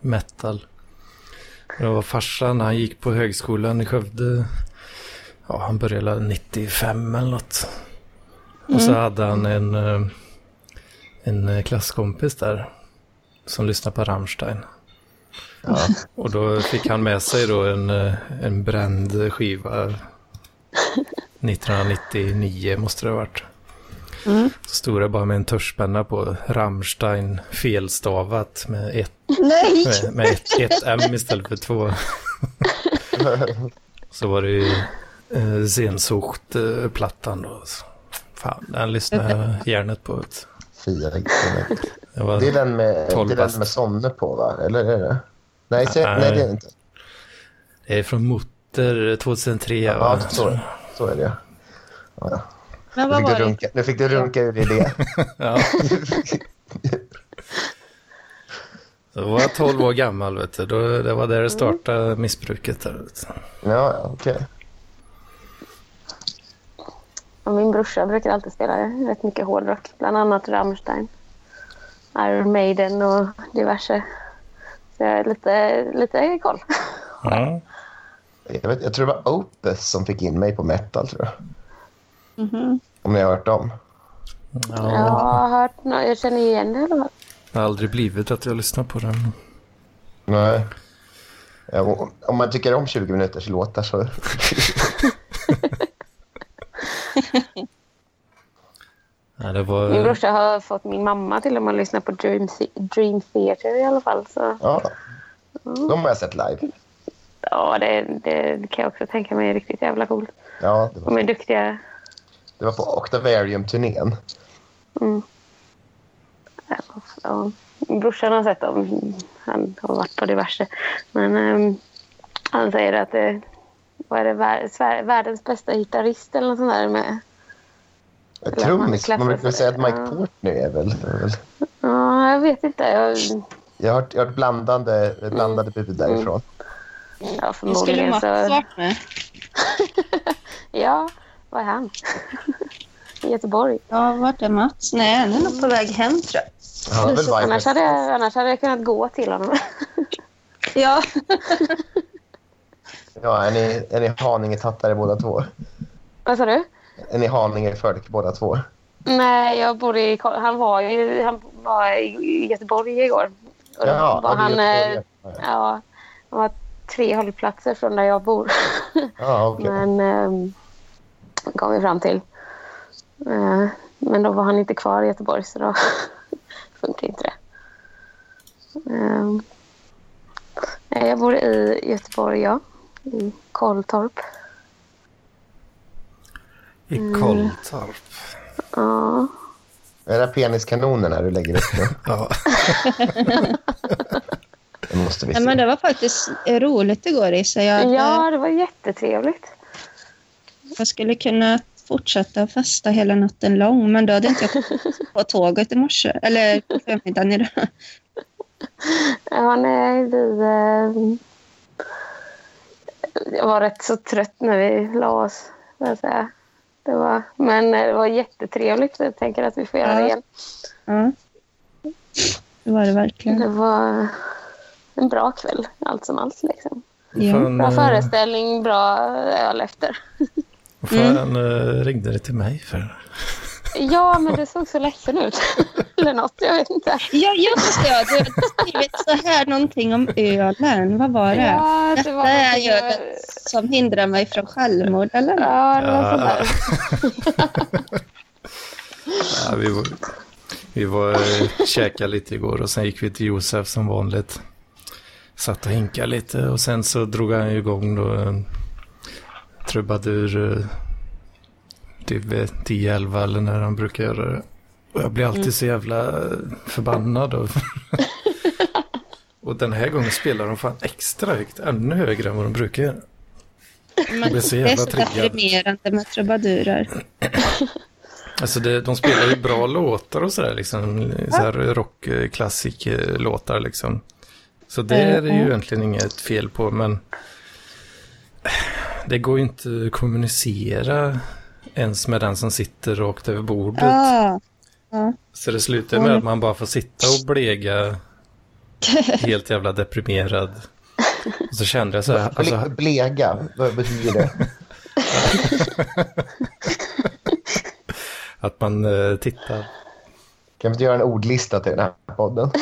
[SPEAKER 1] metal. Det var farsan, han gick på högskolan i Skövde. Ja, han började 95 eller något. Och så hade han en, eh, en eh, klasskompis där som lyssnade på Rammstein.
[SPEAKER 2] Ja.
[SPEAKER 1] Och då fick han med sig då en, eh, en bränd skiva. 1999 måste det ha varit.
[SPEAKER 4] Mm.
[SPEAKER 1] Så stod det bara med en tuschpenna på Rammstein felstavat med ett,
[SPEAKER 4] Nej!
[SPEAKER 1] med, med ett, ett M istället för två. Så var det ju eh, Sehnsucht-plattan då. Så, fan, den lyssnade jag hjärnet på.
[SPEAKER 2] Fia
[SPEAKER 1] du. Det var,
[SPEAKER 2] Det är den med, det är den med Sonne på, va? Eller är det? Nej, se,
[SPEAKER 1] Nej.
[SPEAKER 2] nej det är det inte.
[SPEAKER 1] det är från Mutter 2003.
[SPEAKER 2] Ja,
[SPEAKER 1] va?
[SPEAKER 2] så, så är det. Ja, ja.
[SPEAKER 4] Men
[SPEAKER 2] Nu,
[SPEAKER 4] vad
[SPEAKER 2] fick
[SPEAKER 4] var
[SPEAKER 2] du
[SPEAKER 4] det?
[SPEAKER 2] runka, nu fick du runka ur i det.
[SPEAKER 1] Ja. Så var jag 12 år gammal, vet du. Då, det var där det startade missbruket. Där,
[SPEAKER 2] ja, ja, okej.
[SPEAKER 5] Och min brorsa brukar alltid spela rätt mycket hårdrock. Bland annat Rammstein. Iron Maiden och diverse. Så jag har lite, lite koll.
[SPEAKER 1] Ja.
[SPEAKER 2] Jag, vet, jag tror det var Opus som fick in mig på metal, tror jag.
[SPEAKER 4] Mhm.
[SPEAKER 2] Om ni har hört dem.
[SPEAKER 5] Jag har hört nå- jag känner igen det i alla fall.
[SPEAKER 1] Det har aldrig blivit att jag lyssnar på den.
[SPEAKER 2] Nej. Ja, Om man tycker om 20 minuters låtar så...
[SPEAKER 1] Ja, det
[SPEAKER 5] Min
[SPEAKER 1] var...
[SPEAKER 5] brorsa har fått min mamma till och med att lyssna på Dream, Dream Theater i alla fall. Så
[SPEAKER 2] Ja. De har jag sett live.
[SPEAKER 5] ja, det, det kan jag också tänka mig är riktigt jävla coolt.
[SPEAKER 2] Ja, det
[SPEAKER 5] De
[SPEAKER 2] var,
[SPEAKER 5] är duktiga.
[SPEAKER 2] det var på Octavarium-turnén.
[SPEAKER 5] Mm. Ja, ja. Brorsan har sett dem. Han har varit på diverse. Men ehm, han säger att det vad är det, världens bästa gitarrist eller något sånt där med.
[SPEAKER 2] Trummis.
[SPEAKER 5] klappar
[SPEAKER 2] Man brukar
[SPEAKER 5] sig.
[SPEAKER 2] säga att Mike
[SPEAKER 5] Ja.
[SPEAKER 2] Portnoy är väl... är väl-
[SPEAKER 5] Ja, jag vet inte. Jag,
[SPEAKER 2] Jag har hört, jag har hört blandande, blandade bud därifrån.
[SPEAKER 5] ja,
[SPEAKER 4] Det skulle
[SPEAKER 5] förmodligen
[SPEAKER 4] Mats
[SPEAKER 5] så...
[SPEAKER 4] varit med.
[SPEAKER 5] Ja, var är han? I Göteborg.
[SPEAKER 4] Ja, vart är Mats? Nej, han är nog på väg hem tror jag.
[SPEAKER 2] Varit
[SPEAKER 5] Annars hade, jag, annars hade jag kunnat gå till honom.
[SPEAKER 4] Ja,
[SPEAKER 2] Ja, är ni, är ni Haninge-tattare båda två?
[SPEAKER 5] Vad sa du?
[SPEAKER 2] Är ni Haninge-folk båda två?
[SPEAKER 5] Nej, jag bor i... Han var ju han var i Göteborg igår. Och
[SPEAKER 2] Jaha,
[SPEAKER 5] var
[SPEAKER 2] ja,
[SPEAKER 5] han, eh,
[SPEAKER 2] Göteborg.
[SPEAKER 5] ja, han var tre hållplatser från där jag bor.
[SPEAKER 2] Ja, okej.
[SPEAKER 5] Men eh, kom vi fram till. Eh, men då var han inte kvar i Göteborg så då funkar inte det. Nej, jag bor i Göteborg, ja. I Karltorp.
[SPEAKER 1] I
[SPEAKER 5] Mm.
[SPEAKER 1] Kolltorp.
[SPEAKER 5] Ja.
[SPEAKER 2] Är det peniskanonerna du lägger upp nu?
[SPEAKER 1] Ja.
[SPEAKER 2] Det måste vi
[SPEAKER 4] Nej, men
[SPEAKER 2] se.
[SPEAKER 4] det var faktiskt roligt igår Isa. Jag,
[SPEAKER 5] ja, det var jättetrevligt.
[SPEAKER 4] jag skulle kunna fortsätta festa hela natten lång, men då hade inte jag kommit på tåget i morse. Eller på förmiddagen idag.
[SPEAKER 5] Ja, nej, vi... Jag var rätt så trött när vi la oss, jag. Det var, men det var jättetrevligt. Jag tänker att vi får göra det
[SPEAKER 4] Ja.
[SPEAKER 5] igen.
[SPEAKER 4] Ja. Det var det
[SPEAKER 5] Det
[SPEAKER 4] verkligen.
[SPEAKER 5] var en bra kväll, allt som allt. Liksom.
[SPEAKER 4] Ja.
[SPEAKER 1] Fan,
[SPEAKER 5] Bra
[SPEAKER 1] eh,
[SPEAKER 5] föreställning, bra öl efter.
[SPEAKER 1] Vad fan eh, ringde det till mig för?
[SPEAKER 5] Ja, men det såg så ledsen ut. Eller något, jag vet inte.
[SPEAKER 4] Ja, just det. Du hade skrivit så här någonting om ölen. Vad var det?
[SPEAKER 5] Ja, det
[SPEAKER 4] Detta
[SPEAKER 5] var
[SPEAKER 4] är
[SPEAKER 5] någonting-
[SPEAKER 4] ölet som hindrar mig från självmord, eller?
[SPEAKER 5] Ja, det var
[SPEAKER 1] Ja.
[SPEAKER 5] sådär.
[SPEAKER 1] Ja, vi var, vi var eh, käkade lite igår och sen gick vi till Josef som vanligt. Satt och hinkade lite och sen så drog han igång då en trubadur eh, typ vid 10-11 eller när han brukar göra det. Och jag blir alltid så jävla eh, förbannad. Och, och den här gången spelar de fan extra högt, ännu högre än vad de brukar göra.
[SPEAKER 4] Men
[SPEAKER 1] blir så
[SPEAKER 4] det är
[SPEAKER 1] jävla
[SPEAKER 4] så deprimerande med trubadurer.
[SPEAKER 1] Alltså det, de spelar ju bra låtar och sådär liksom. Så här rockklassiklåtar liksom. Så det är det ju egentligen inget fel på men det går ju inte att kommunicera ens med den som sitter rakt över bordet.
[SPEAKER 4] Ja,
[SPEAKER 1] Så det slutar med att man bara får sitta och blega helt jävla deprimerad. Och så kände jag så här, alltså,
[SPEAKER 2] Ble- Blega, vad betyder det?
[SPEAKER 1] att man eh, tittar.
[SPEAKER 2] Kan vi inte göra en ordlista till den här podden?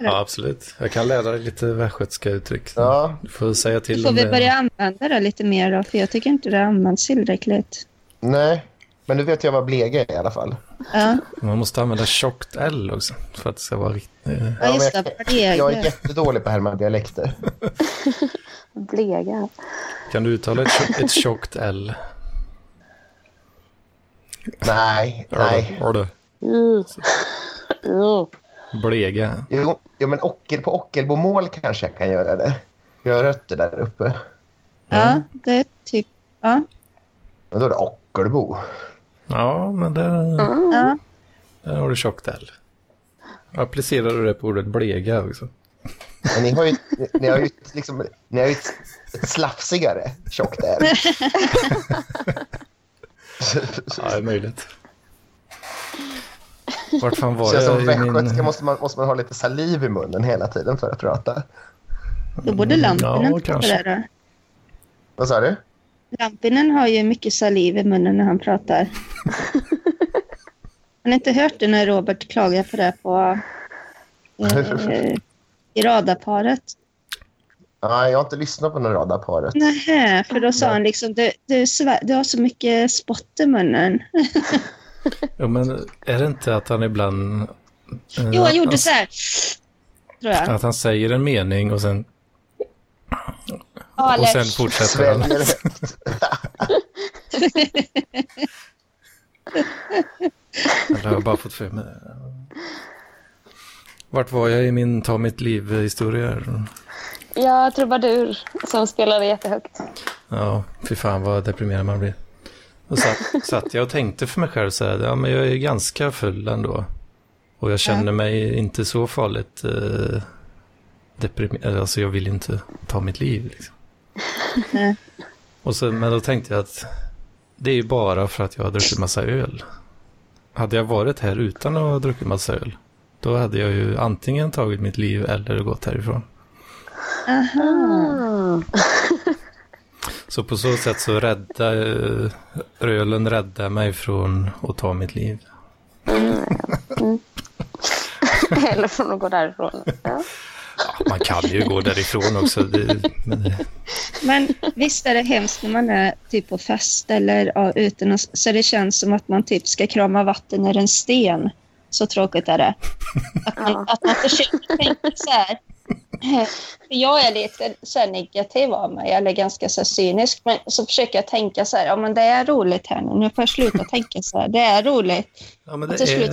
[SPEAKER 1] Ja, absolut. Jag kan lära dig lite västgötska uttryck.
[SPEAKER 2] Ja,
[SPEAKER 1] Du får säga till
[SPEAKER 4] får
[SPEAKER 1] om
[SPEAKER 4] vi börja använda det lite mer då? För jag tycker inte det används tillräckligt.
[SPEAKER 2] nej. Men nu vet jag vad blega är i alla fall.
[SPEAKER 4] Ja,
[SPEAKER 1] Man måste använda tjockt L också för att det ska vara riktigt...
[SPEAKER 4] ja
[SPEAKER 2] jag,
[SPEAKER 4] det. Blega.
[SPEAKER 2] jag är jättedålig på att härma dialekter.
[SPEAKER 5] Blega.
[SPEAKER 1] Kan du uttala ett, tjock- ett tjockt L?
[SPEAKER 2] Nej, nej.
[SPEAKER 1] Har du?
[SPEAKER 5] Mm. Mm.
[SPEAKER 1] Blega.
[SPEAKER 2] Jo, jo men ockel, på Ockelbomål kanske jag kan göra det. Jag har rötter där uppe.
[SPEAKER 4] Ja, det är typ... Ja,
[SPEAKER 2] Men då är det Ockelbo.
[SPEAKER 1] Ja, men där,
[SPEAKER 4] ja.
[SPEAKER 1] där har du tjockt L. Applicerar du det på ordet blega också?
[SPEAKER 2] Men ni har ju, ni har ju, liksom, ni har ju ett, ett slafsigare tjockt där.
[SPEAKER 1] Ja, det är möjligt. Vart fan var
[SPEAKER 2] Så jag som västgötska
[SPEAKER 1] min...
[SPEAKER 2] måste man, måste man ha lite saliv i munnen hela tiden för att prata.
[SPEAKER 4] Då borde Lampinen
[SPEAKER 1] ja,
[SPEAKER 4] prata då.
[SPEAKER 2] Vad sa du?
[SPEAKER 4] Lampinen har ju mycket saliv i munnen när han pratar. Har ni inte hört det när Robert klagar på det på eh, i radarparet?
[SPEAKER 2] Ja, jag har inte lyssnat på någon radarparet.
[SPEAKER 4] Nej, för då sa han liksom du, du, du har så mycket spott i munnen.
[SPEAKER 1] Ja, men är det inte att han ibland... eh,
[SPEAKER 4] Jo, han gjorde
[SPEAKER 1] att-
[SPEAKER 4] så här. Tror jag.
[SPEAKER 1] Att han säger en mening och sen,
[SPEAKER 4] Ja,
[SPEAKER 1] och sen fortsätter han. Eller har jag bara fått för mig? Vart var jag i min ta mitt liv-historia?
[SPEAKER 5] Ja, trubadur som spelade jättehögt.
[SPEAKER 1] Ja, fy fan vad deprimerad man blir. Och satt, satt jag och tänkte för mig själv så här, ja men jag är ganska full ändå. Och jag känner mig inte så farligt eh, deprimerad, alltså jag vill inte ta mitt liv. Liksom. Och så, men då tänkte jag att det är ju bara för att jag har druckit massa öl. Hade jag varit här utan att ha druckit massa öl, då hade jag ju antingen tagit mitt liv eller gått härifrån.
[SPEAKER 4] aha.
[SPEAKER 1] Så på så sätt så rädda eh, ölen räddade mig från att ta mitt liv.
[SPEAKER 5] Eller från att gå därifrån. Ja.
[SPEAKER 1] Ja, man kan ju gå därifrån också. Det, men det,
[SPEAKER 4] Men visst är det hemskt när man är typ på fest eller ja, någonstans, så det känns som att man typ ska krama vatten ur en sten. Så tråkigt är det. Att man, att man försöker tänka så här. jag är lite så här negativ av mig, eller ganska så cynisk. Men så försöker jag tänka så här, ja men det är roligt här nu. Nu får jag sluta tänka så här. Det är roligt.
[SPEAKER 1] ja, men det är,
[SPEAKER 4] slut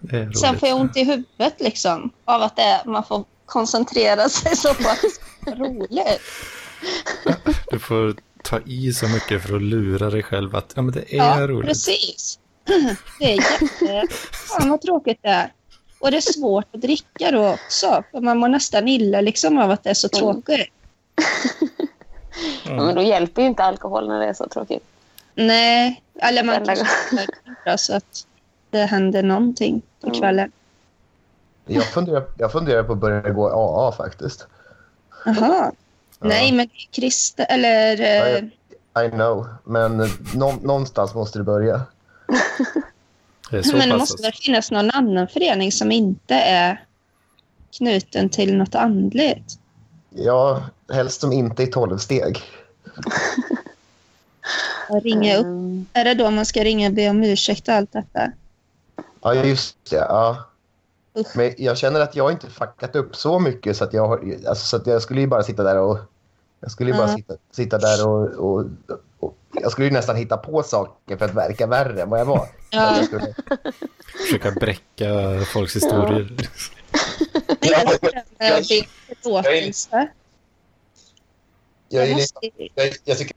[SPEAKER 1] det är roligt.
[SPEAKER 4] Sen får jag ont i huvudet liksom. Av att det är, man får koncentrera sig så pass roligt.
[SPEAKER 1] Du får ta i så mycket för att lura dig själv att ja, men det är
[SPEAKER 4] Ja,
[SPEAKER 1] roligt.
[SPEAKER 4] precis. Det är jätte... Fan vad tråkigt det är. Och det är svårt att dricka då också. För man mår nästan illa liksom av att det är så tråkigt.
[SPEAKER 5] Ja, men då hjälper ju inte alkohol när det är så tråkigt.
[SPEAKER 4] Nej, eller man kan så att det händer någonting på
[SPEAKER 5] Mm.
[SPEAKER 4] kvällen.
[SPEAKER 2] Jag funderar, jag funderar på att börja gå AA faktiskt.
[SPEAKER 4] Jaha. Nej, men Krista eller... eh,
[SPEAKER 2] I know, men nå, någonstans måste det börja.
[SPEAKER 1] Det är
[SPEAKER 4] Men det måste
[SPEAKER 1] alltså.
[SPEAKER 4] väl finnas någon annan förening som inte är knuten till något andligt?
[SPEAKER 2] Ja, helst som inte i tolv steg.
[SPEAKER 4] Ringa upp.
[SPEAKER 5] Mm.
[SPEAKER 4] Är det då man ska ringa och be om ursäkt och allt detta?
[SPEAKER 2] Ja, just det. Ja.
[SPEAKER 4] Usch.
[SPEAKER 2] Men jag känner att jag inte fuckat upp så mycket så att jag, alltså, så att jag skulle ju bara sitta där och... Jag skulle ju bara sitta, sitta där och, och... Jag skulle ju nästan hitta på saker för att verka värre än vad jag var.
[SPEAKER 4] Ja.
[SPEAKER 2] Jag skulle,
[SPEAKER 1] Försöka bräcka folks historier.
[SPEAKER 2] Ja, jag,
[SPEAKER 4] ju-
[SPEAKER 2] jag, jag tycker...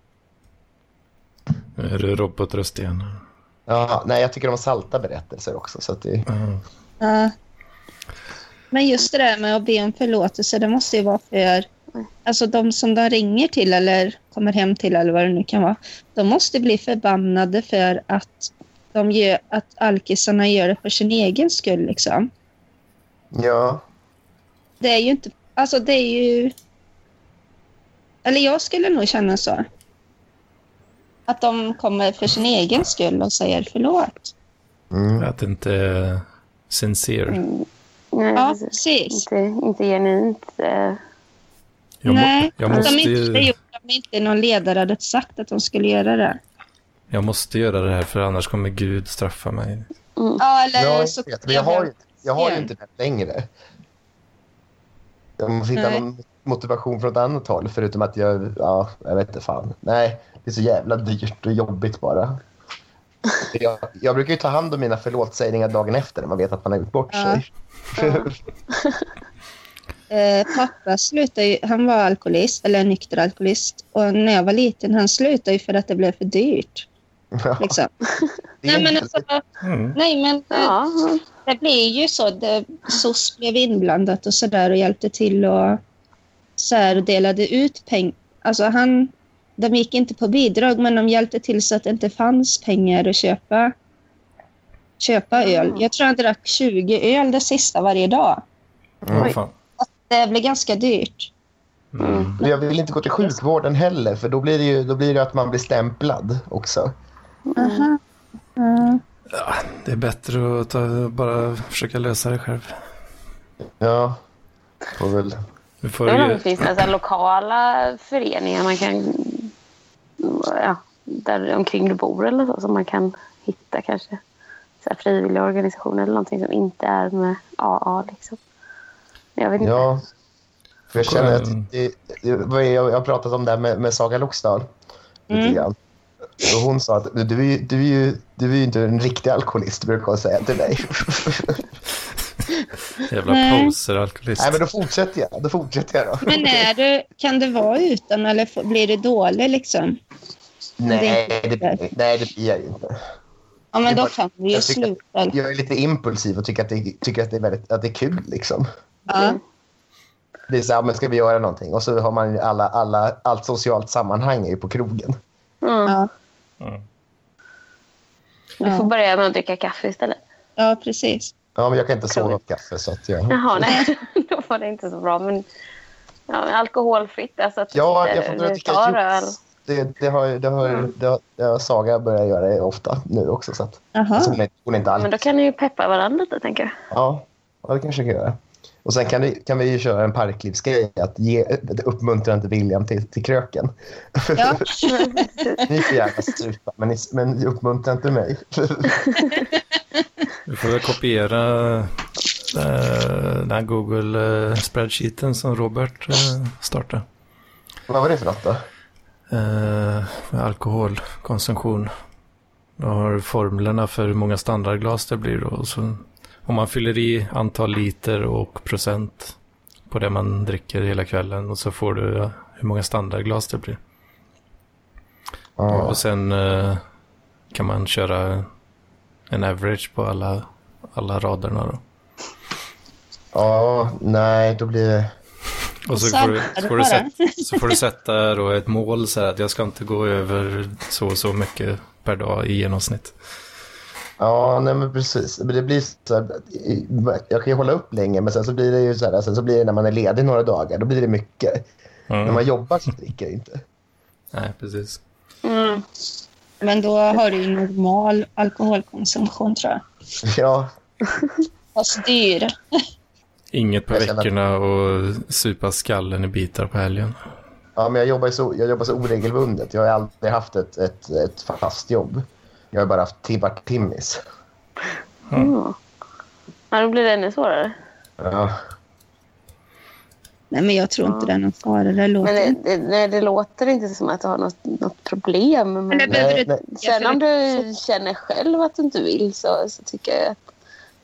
[SPEAKER 1] Är det robotröst igen.
[SPEAKER 2] Ja, nej, jag tycker om salta berättelser också. Så att det,
[SPEAKER 1] Ja.
[SPEAKER 4] Ja. Men just det där med att be om förlåtelse, det måste ju vara för alltså de som de ringer till eller kommer hem till eller vad det nu kan vara. De måste bli förbannade för att, de gör, att alkisarna gör det för sin egen skull. Liksom.
[SPEAKER 2] ja,
[SPEAKER 4] Det är ju inte... Alltså det är ju... Eller jag skulle nog känna så. Att de kommer för sin egen skull och säger förlåt.
[SPEAKER 2] mm.
[SPEAKER 1] Att det inte är sincere.
[SPEAKER 5] Mm. Nej,
[SPEAKER 4] Ja,
[SPEAKER 5] precis. Inte, inte genuint. Eh,
[SPEAKER 1] Jag, må,
[SPEAKER 4] Nej,
[SPEAKER 1] jag,
[SPEAKER 4] att
[SPEAKER 1] måste
[SPEAKER 4] de inte
[SPEAKER 1] ju,
[SPEAKER 4] inte någon ledare hade sagt att de skulle göra det.
[SPEAKER 1] jag måste göra det här för annars kommer Gud straffa mig.
[SPEAKER 4] Ja, eller
[SPEAKER 2] Ja,
[SPEAKER 4] så...
[SPEAKER 2] jag, vet, men jag, har, ju- jag har ju inte det längre. Jag måste hitta
[SPEAKER 4] Nej.
[SPEAKER 2] någon motivation från ett annat håll förutom att jag, ja, jag vet inte fan. Nej, det är så jävla dyrt och jobbigt bara. Jag, jag brukar ju ta hand om mina förlåtsägningar dagen efter när man vet att man har gjort bort
[SPEAKER 4] Ja.
[SPEAKER 2] sig.
[SPEAKER 4] Eh, pappa slutade ju, han var alkoholist, eller nykter alkoholist. Och när jag var liten, han slutade ju för att det blev för dyrt.
[SPEAKER 2] Ja,
[SPEAKER 4] Liksom. Nej, men alltså,
[SPEAKER 1] Mm.
[SPEAKER 4] nej, men eh,
[SPEAKER 5] ja.
[SPEAKER 4] det blir ju så. Det, SOS blev inblandat och sådär och hjälpte till och så här delade ut pengar. Alltså han, de gick inte på bidrag men de hjälpte till så att det inte fanns pengar att köpa köpa öl. Jag tror han drack 20 öl det sista varje dag.
[SPEAKER 1] Fan.
[SPEAKER 4] Det blir ganska dyrt.
[SPEAKER 1] Mm.
[SPEAKER 2] Men Jag vill inte gå till sjukvården heller för då blir det ju då blir det att man blir stämplad också.
[SPEAKER 4] Aha. Mm.
[SPEAKER 1] Ja, det är bättre att ta, bara försöka lösa det själv.
[SPEAKER 2] Ja, får väl.
[SPEAKER 1] Vi får
[SPEAKER 5] Jag om
[SPEAKER 1] ju,
[SPEAKER 5] det finns här lokala föreningar man kan... Ja, där omkring du bor eller så som man kan hitta kanske. Så här frivilliga organisationer eller någonting som inte är med AA liksom. Jag vet inte.
[SPEAKER 2] Ja. För jag känner att det, det, jag har pratat om det här med, med Saga Loxdal. Lite
[SPEAKER 4] Mm.
[SPEAKER 2] grann. Och hon sa att du är, ju, du, är ju, du är ju inte en riktig alkoholist, brukar hon säga till mig.
[SPEAKER 1] jävla poser-alkoholist.
[SPEAKER 2] Nej, men då fortsätter jag. Då fortsätter jag då.
[SPEAKER 4] Men är du, kan det vara utan eller blir det dåligt liksom?
[SPEAKER 2] Nej,
[SPEAKER 4] det-
[SPEAKER 2] det, nej, det blir jag ju inte.
[SPEAKER 4] Ja, men då kan vi ju sluta.
[SPEAKER 2] Jag är lite impulsiv och tycker att det, tycker att det, är, väldigt, att det är kul. Liksom.
[SPEAKER 4] Ja.
[SPEAKER 2] Det är så här, men ska vi göra någonting? Och så har man ju alla, alla, allt socialt sammanhang är ju på krogen.
[SPEAKER 5] Mm.
[SPEAKER 4] Ja.
[SPEAKER 1] Mm.
[SPEAKER 5] Du får
[SPEAKER 4] Ja.
[SPEAKER 5] börja med att dricka kaffe istället.
[SPEAKER 4] ja, precis.
[SPEAKER 2] Ja, men jag kan inte sova av kaffe. Så att jag...
[SPEAKER 5] Jaha, nej. Då var det inte så bra. Men, ja, men alkoholfritt. Alltså att
[SPEAKER 2] Ja, jag får dricka juice. Det, det, har, det, har, det, har, det har Saga börjat göra det ofta nu också. Så att,
[SPEAKER 4] Jaha.
[SPEAKER 2] så hon, är, hon är inte
[SPEAKER 5] Men då
[SPEAKER 2] alls...
[SPEAKER 5] kan ni ju peppa varandra lite, tänker jag.
[SPEAKER 2] Ja, ja, det kanske jag kan göra. Och sen kan vi, kan vi ju köra en parklivsgrej, att ge ett uppmuntrande William till, till kröken.
[SPEAKER 4] Ja.
[SPEAKER 2] Ni får gärna supa, men, ni, men uppmuntra inte mig.
[SPEAKER 1] Vi får väl kopiera eh, den här Google-spreadsheeten som Robert eh, startade.
[SPEAKER 2] Vad var det för något då?
[SPEAKER 1] Eh, med alkoholkonsumtion. Då har du formlerna för hur många standardglas det blir då. Och så, om man fyller i antal liter och procent på det man dricker hela kvällen och så får du ja, hur många standardglas det blir.
[SPEAKER 2] Ja.
[SPEAKER 1] Och sen eh, kan man köra en average på alla, alla raderna då.
[SPEAKER 2] ja, nej, då blir det...
[SPEAKER 1] Och så får, du, får du sätta, så får du sätta då ett mål så här att jag ska inte gå över så och så mycket per dag i genomsnitt.
[SPEAKER 2] Ja, nej men precis. Det blir så här, jag kan ju hålla upp länge, men sen så blir det ju så här, sen så blir det när man är ledig några dagar, då blir det mycket.
[SPEAKER 1] Mm.
[SPEAKER 2] När man jobbar så dricker jag inte.
[SPEAKER 1] Nej, precis.
[SPEAKER 5] Mm.
[SPEAKER 4] Men då har du ju normal alkoholkonsumtion tror jag.
[SPEAKER 2] Ja,
[SPEAKER 4] Fast dyr.
[SPEAKER 1] Inget på
[SPEAKER 2] Jag känner-
[SPEAKER 1] veckorna och supa skallen i bitar på helgen.
[SPEAKER 2] ja men jag jobbar, så, jag jobbar så oregelbundet. Jag har aldrig haft ett, ett, ett fast jobb. Jag har bara haft timmar timmis.
[SPEAKER 5] Mm. Ja, då blir det ännu svårare.
[SPEAKER 2] Ja.
[SPEAKER 4] Nej, men jag tror inte det är någon fara. Det låter...
[SPEAKER 5] Men det, det, nej, det låter inte som att du har något, något problem. Men,
[SPEAKER 4] Men
[SPEAKER 2] Nej,
[SPEAKER 4] du
[SPEAKER 2] nej.
[SPEAKER 5] sen om du känner själv att du inte vill så, så tycker jag att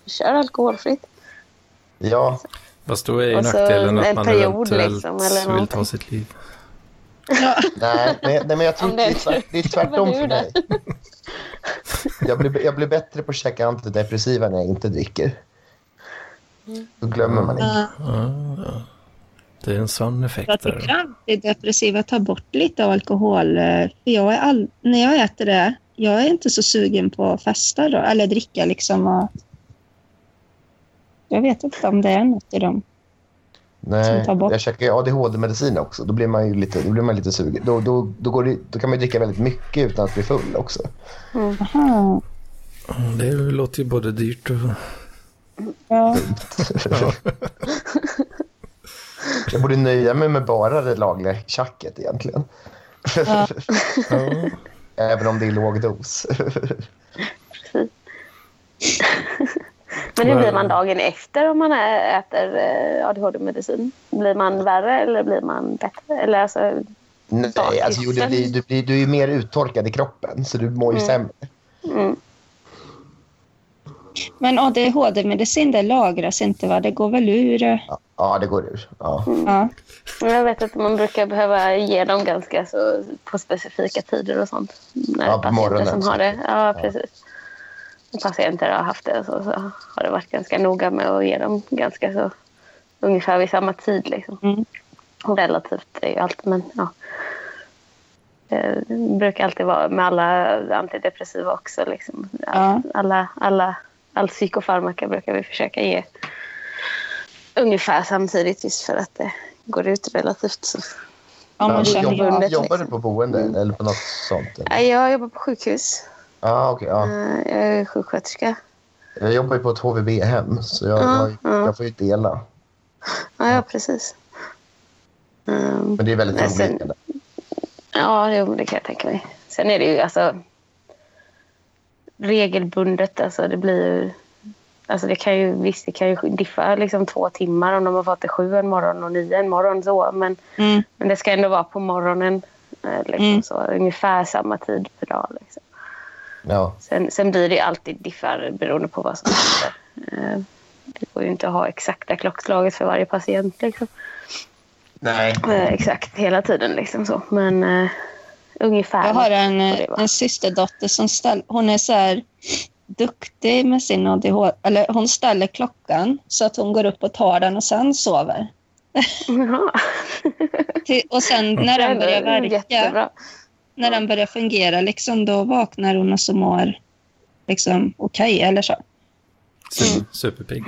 [SPEAKER 5] du kör alkoholfritt.
[SPEAKER 2] ja,
[SPEAKER 1] Fast då är ju nackdelen att man
[SPEAKER 5] period
[SPEAKER 1] eventuellt
[SPEAKER 5] liksom, eller
[SPEAKER 1] vill ta sitt liv.
[SPEAKER 4] Ja.
[SPEAKER 2] nej, nej, nej men jag tror det
[SPEAKER 5] det-
[SPEAKER 2] är, tvärt, det är tvärtom för mig. Jag blir, jag blir bättre på att käka antidepressiva när jag inte dricker. Då glömmer man inte.
[SPEAKER 4] Ja.
[SPEAKER 1] Det är en sån effekt
[SPEAKER 4] Jag tycker antidepressiva tar bort lite av alkohol. eh, För jag är all... När jag äter det, jag är inte så sugen på att festa då, eller dricka liksom. Och... Jag vet inte om det är något i dem.
[SPEAKER 2] Nej, jag käkar ju ADHD-medicin också. Då blir man ju lite, då blir man lite sugen. Då, då, då, går det, då kan man ju dricka väldigt mycket utan att bli full också.
[SPEAKER 4] Aha.
[SPEAKER 1] Mm, Det låter ju både dyrt och...
[SPEAKER 4] Ja.
[SPEAKER 1] Ja.
[SPEAKER 2] Jag borde nöja mig med bara det lagliga tjacket egentligen.
[SPEAKER 4] Ja.
[SPEAKER 1] Ja.
[SPEAKER 2] Även om det är låg dos.
[SPEAKER 5] Men hur blir man dagen efter om man äter eh, ADHD-medicin? Blir man värre eller blir man bättre? Eller alltså,
[SPEAKER 2] Nej, alltså, jo,
[SPEAKER 5] Bakisen.
[SPEAKER 2] blir, du, blir, du är ju mer uttorkad i kroppen, så du mår ju
[SPEAKER 5] Mm.
[SPEAKER 2] sämre.
[SPEAKER 5] mm.
[SPEAKER 4] Men ADHD-medicin, det lagras inte va? Det går väl ur? eh,
[SPEAKER 2] Ja, ja det går ur. Ja.
[SPEAKER 4] Ja.
[SPEAKER 5] Men Jag vet att man brukar behöva ge dem ganska så på specifika tider och sånt. När
[SPEAKER 2] Ja, på
[SPEAKER 5] patienter
[SPEAKER 2] morgonen,
[SPEAKER 5] som har det. Ja, precis. När patienter har haft det så, så har det varit ganska noga med att ge dem ganska så ungefär vid samma tid. Liksom.
[SPEAKER 4] Mm.
[SPEAKER 5] Relativt är ju allt, men ja. Det brukar alltid vara med alla antidepressiva också. Liksom.
[SPEAKER 4] Ja.
[SPEAKER 5] Alla, alla, all psykofarmaka brukar vi försöka ge ungefär samtidigt just för att det går ut relativt. Så.
[SPEAKER 4] Man
[SPEAKER 2] Ja,
[SPEAKER 4] känner
[SPEAKER 2] jobbar,
[SPEAKER 5] bundet,
[SPEAKER 2] jobbar du
[SPEAKER 5] liksom.
[SPEAKER 2] på boende eller på något sånt? eller?
[SPEAKER 5] Jag jobbar på sjukhus.
[SPEAKER 2] Ja, okej. ja.
[SPEAKER 5] Eh, Jag är sjuksköterska.
[SPEAKER 2] Jag jobbar ju på ett HVB-hem, så jag,
[SPEAKER 5] Ja,
[SPEAKER 2] jag,
[SPEAKER 5] ja.
[SPEAKER 2] jag får ju dela.
[SPEAKER 5] Ja, ja precis. Um,
[SPEAKER 2] Men det är väldigt
[SPEAKER 5] sen-
[SPEAKER 2] eller?
[SPEAKER 5] Ja, det kan jag tänka mig. Sen är det ju alltså regelbundet. Alltså det blir ju... Alltså det kan ju, visst, det kan ju diffa liksom två timmar om de har fått det sju en morgon och nio en morgon. Så, men,
[SPEAKER 4] Mm.
[SPEAKER 5] men det ska ändå vara på morgonen. eh, Liksom,
[SPEAKER 4] Mm.
[SPEAKER 5] så, ungefär samma tid per dag. Liksom.
[SPEAKER 2] Ja.
[SPEAKER 5] Sen, sen blir det alltid diffar beroende på vad som händer. Eh, Det går ju inte att ha exakta klockslaget för varje patient. Liksom.
[SPEAKER 2] Nej.
[SPEAKER 5] Eh, exakt hela tiden. Liksom så. Men uh, ungefär.
[SPEAKER 4] Jag har en, en systerdotter som ställer, hon är så här duktig med sin ADHD. Eller hon ställer klockan så att hon går upp och tar den och sen sover. Och sen när den börjar verka,
[SPEAKER 5] Jättebra.
[SPEAKER 4] När den börjar fungera, liksom, då vaknar hon och så mår liksom, okej eller så.
[SPEAKER 1] Super, superpigg.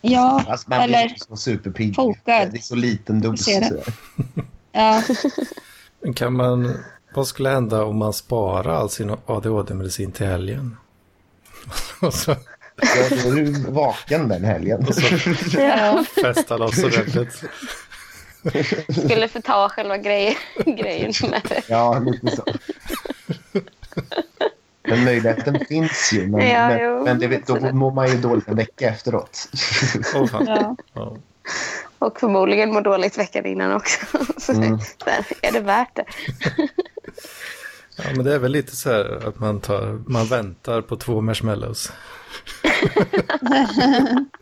[SPEAKER 4] Ja,
[SPEAKER 2] Alltså, man blir
[SPEAKER 4] eller
[SPEAKER 2] så superpigg.
[SPEAKER 4] fokad.
[SPEAKER 2] Det är så liten dos.
[SPEAKER 4] ser det.
[SPEAKER 2] sådär.
[SPEAKER 4] ja,
[SPEAKER 1] Men Kan man, vad skulle hända om man sparar all sin ADHD-medicin till helgen? Och så,
[SPEAKER 2] Ja, då är du vaken den helgen.
[SPEAKER 1] och så
[SPEAKER 4] ja.
[SPEAKER 1] festar loss ordentligt.
[SPEAKER 5] Skulle förta själva grej, grejen med det.
[SPEAKER 2] Ja, lite så. Men möjligheten finns ju. Men,
[SPEAKER 5] Ja,
[SPEAKER 2] men,
[SPEAKER 5] jo,
[SPEAKER 2] men det, då mår man ju dåligt en vecka efteråt.
[SPEAKER 1] Fan.
[SPEAKER 4] ja.
[SPEAKER 1] Ja.
[SPEAKER 5] Och förmodligen mår dåligt veckan innan också. Så
[SPEAKER 2] Mm.
[SPEAKER 5] det, är det värt det?
[SPEAKER 1] Ja, men det är väl lite så här att man, tar, man väntar på två marshmallows.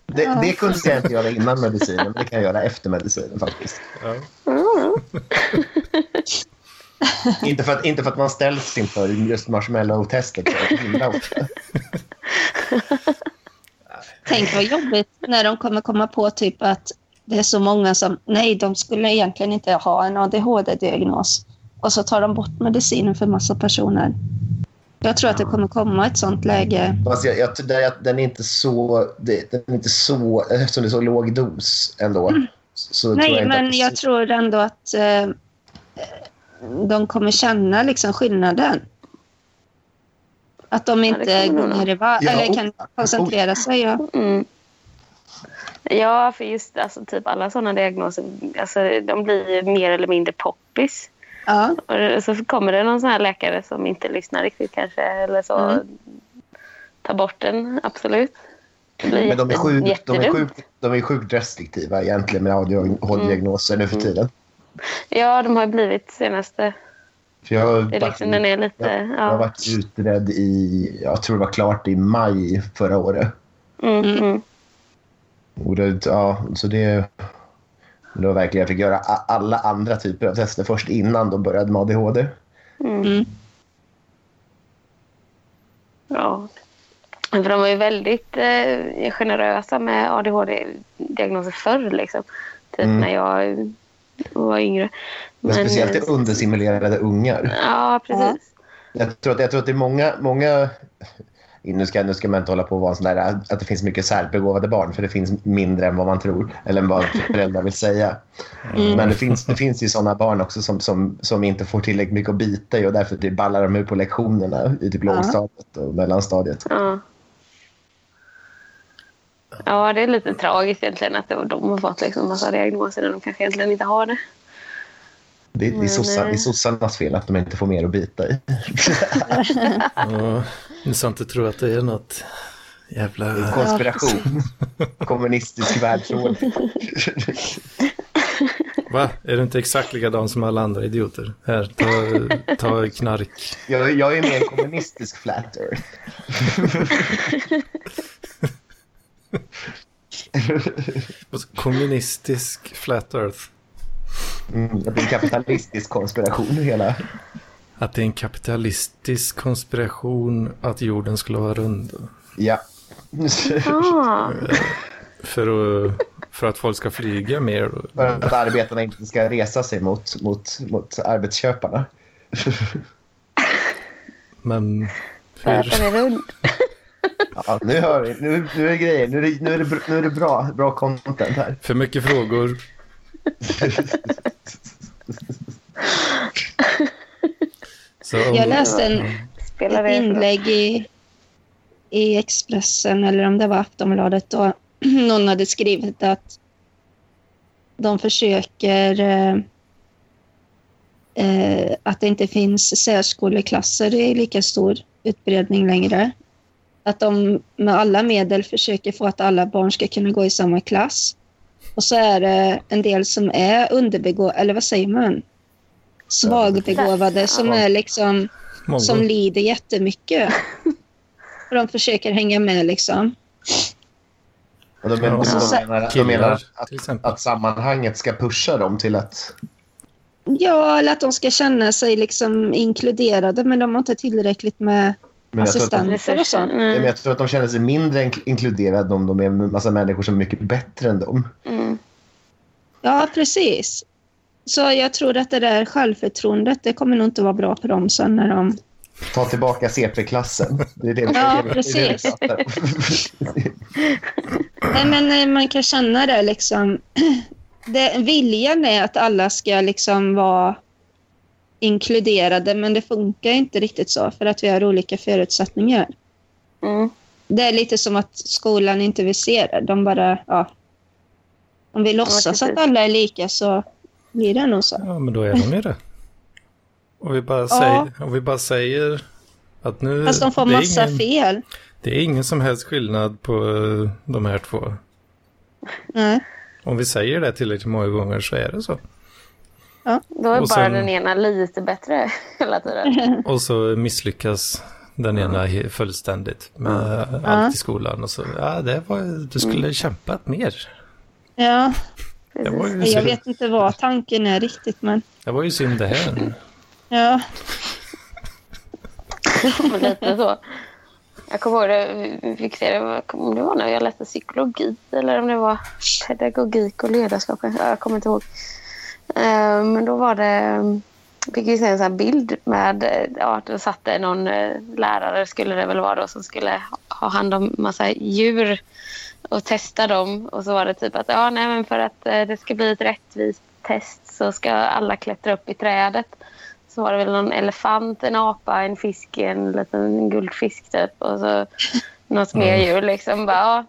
[SPEAKER 2] Det, det kunde jag inte göra innan medicinen, men det kan jag göra efter medicinen faktiskt.
[SPEAKER 1] Ja.
[SPEAKER 2] Inte för att, inte för att man ställs inför just marshmallow-testet.
[SPEAKER 4] Tänk vad jobbigt när de kommer komma på typ att det är så många som, nej, de skulle egentligen inte ha en ADHD-diagnos. Och så tar de bort medicinen för massa personer. Jag tror att det kommer komma ett sånt läge.
[SPEAKER 2] Fast jag, jag, den är inte så... Den är inte så... Eftersom det är så låg dos ändå. Så tror jag
[SPEAKER 4] Nej,
[SPEAKER 2] inte
[SPEAKER 4] men jag tror ändå att eh, de kommer känna liksom skillnaden. Att de
[SPEAKER 5] Ja, det
[SPEAKER 4] inte
[SPEAKER 5] kommer
[SPEAKER 4] går ner i varv,
[SPEAKER 2] Ja,
[SPEAKER 4] eller
[SPEAKER 2] oh,
[SPEAKER 4] kan
[SPEAKER 2] ja,
[SPEAKER 4] koncentrera sig. Ja.
[SPEAKER 5] Mm. Ja, för just alltså, typ alla sådana diagnoser, alltså, de blir mer eller mindre poppis.
[SPEAKER 4] Ja.
[SPEAKER 5] Och så kommer det någon sån här läkare som inte lyssnar riktigt kanske, eller så.
[SPEAKER 4] Mm.
[SPEAKER 5] Ta bort den, absolut.
[SPEAKER 2] Men de är, sjukt, de, är sjukt, de är sjukt restriktiva egentligen med ADHD-diagnoser nu för tiden.
[SPEAKER 5] Ja, de har ju blivit senaste...
[SPEAKER 2] För jag, har
[SPEAKER 5] Det är
[SPEAKER 2] varit-
[SPEAKER 5] liksom, den är lite...
[SPEAKER 2] jag, jag har
[SPEAKER 5] Ja.
[SPEAKER 2] varit utredd i... Jag tror det var klart i maj förra året.
[SPEAKER 5] Mm, mm.
[SPEAKER 2] Och det, ja, så det, det var verkligen, jag fick göra alla andra typer av tester först innan de började med ADHD.
[SPEAKER 4] Mm.
[SPEAKER 5] Ja. För de var ju väldigt eh, generösa med ADHD-diagnoser förr. Liksom. Typ
[SPEAKER 2] Mm.
[SPEAKER 5] när jag var yngre.
[SPEAKER 2] Men speciellt
[SPEAKER 5] eh,
[SPEAKER 2] till understimulerade ungar.
[SPEAKER 5] Ja, precis.
[SPEAKER 2] Jag tror att, jag tror att det är många... många nu ska, nu ska man inte hålla på och vara sån där att det finns mycket särbegåvade barn för det finns mindre än vad man tror eller vad föräldrar vill säga.
[SPEAKER 4] Mm.
[SPEAKER 2] Men det finns, det finns ju såna barn också som, som, som inte får tillräckligt mycket att bita i och därför det ballar de ur på lektionerna i typ
[SPEAKER 4] Ja.
[SPEAKER 2] lågstadiet och mellanstadiet.
[SPEAKER 5] Ja. ja, det är lite tragiskt egentligen att det- de har fått liksom massa diagnoser när de kanske egentligen inte har det.
[SPEAKER 2] Det, det, är sossa, det är
[SPEAKER 5] eh,
[SPEAKER 2] sossarnas fel att de inte får mer att bita i.
[SPEAKER 1] Ni ska inte tro att det är något jävla...
[SPEAKER 2] Konspiration. Kommunistisk världsordning.
[SPEAKER 1] Va? Är du inte exakt likadan som alla andra idioter? Här, ta, ta knark.
[SPEAKER 2] Jag, jag är mer en kommunistisk flat earth.
[SPEAKER 1] Kommunistisk flat earth.
[SPEAKER 2] Mm, det blir en kapitalistisk konspiration hela.
[SPEAKER 1] Att det är en kapitalistisk konspiration att jorden skulle vara rund.
[SPEAKER 2] Ja.
[SPEAKER 5] Ah,
[SPEAKER 1] För, att, för att folk ska flyga mer.
[SPEAKER 2] För att arbetarna inte ska resa sig mot, mot, mot arbetsköparna.
[SPEAKER 1] Men hur?
[SPEAKER 5] är rund.
[SPEAKER 2] Ja, nu hör vi. Nu, nu är det grejer. Nu är det, nu är det, nu är det bra, bra content här.
[SPEAKER 1] För mycket frågor. Så
[SPEAKER 4] Jag läste en,
[SPEAKER 5] Spelar
[SPEAKER 4] ett inlägg i, i Expressen, eller om det var Aftonbladet, då någon hade skrivit att de försöker eh, eh, att det inte finns särskoleklasser i lika stor utbredning längre. Att de med alla medel försöker få att alla barn ska kunna gå i samma klass. Och så är det en del som är underbegåvade, eller vad säger man? Svagbegåvade som är liksom
[SPEAKER 1] många.
[SPEAKER 4] som lider jättemycket. Och de försöker hänga med liksom.
[SPEAKER 2] Och de, menar,
[SPEAKER 1] Ja.
[SPEAKER 2] de menar, de menar att, att sammanhanget ska pusha dem till att...
[SPEAKER 4] Ja, eller att de ska känna sig liksom inkluderade men de har inte tillräckligt med
[SPEAKER 2] Men jag, tror att de,
[SPEAKER 4] assistenter och sånt.
[SPEAKER 5] Mm.
[SPEAKER 2] jag tror att de känner sig mindre ink- inkluderade om de är en massa människor som är mycket bättre än dem.
[SPEAKER 5] Mm.
[SPEAKER 4] Ja, precis. Så jag tror att det där självförtroendet, det kommer nog inte vara bra för dem sen när de...
[SPEAKER 2] Ta tillbaka CP-klassen. Det är det,
[SPEAKER 4] Ja,
[SPEAKER 2] det är
[SPEAKER 4] precis.
[SPEAKER 2] Det.
[SPEAKER 4] Nej, men eh, man kan känna det liksom. Det, viljan är att alla ska liksom vara inkluderade men det funkar inte riktigt så för att vi har olika förutsättningar.
[SPEAKER 5] Mm.
[SPEAKER 4] Det är lite som att skolan inte vill se det. De bara, ja. Om vi låtsas
[SPEAKER 5] precis.
[SPEAKER 4] att alla är lika så blir det nog så.
[SPEAKER 1] Ja, men då är de ju det. Och vi bara,
[SPEAKER 4] Ja.
[SPEAKER 1] säger, och vi bara säger att nu...
[SPEAKER 4] Fast de får
[SPEAKER 1] det är
[SPEAKER 4] massa
[SPEAKER 1] ingen,
[SPEAKER 4] fel.
[SPEAKER 1] Det är ingen som helst skillnad på eh, de här två.
[SPEAKER 4] Nej.
[SPEAKER 1] Om vi säger det tillräckligt många gånger så är det så.
[SPEAKER 5] Då är
[SPEAKER 1] Och
[SPEAKER 5] bara
[SPEAKER 1] sen-
[SPEAKER 5] den ena lite bättre hela tiden.
[SPEAKER 1] Och så misslyckas den ena fullständigt med
[SPEAKER 4] Ja.
[SPEAKER 1] allt i skolan. Och så, ja, det var, du skulle kämpat mer.
[SPEAKER 4] Ja,
[SPEAKER 1] Det
[SPEAKER 4] jag vet inte vad tanken är riktigt men
[SPEAKER 1] det var ju synd det här.
[SPEAKER 4] ja.
[SPEAKER 5] Lite så. Jag kommer ihåg det, vi fick se det, om det var när jag läste psykologi eller om det var pedagogik och ledarskap. Jag kommer inte ihåg. Eh, Men då var det, fick vi se en sån här bild med, eh, ja, då satt det någon eh, lärare, skulle det väl vara då, som skulle ha hand om massa djur och testa dem. Och så var det typ att ja, nej, men för att eh, det ska bli ett rättvist test så ska alla klättra upp i trädet. Så var det väl någon elefant, en apa, en fisk, en liten guldfisk typ. Och så något mer djur liksom. Bara, ja,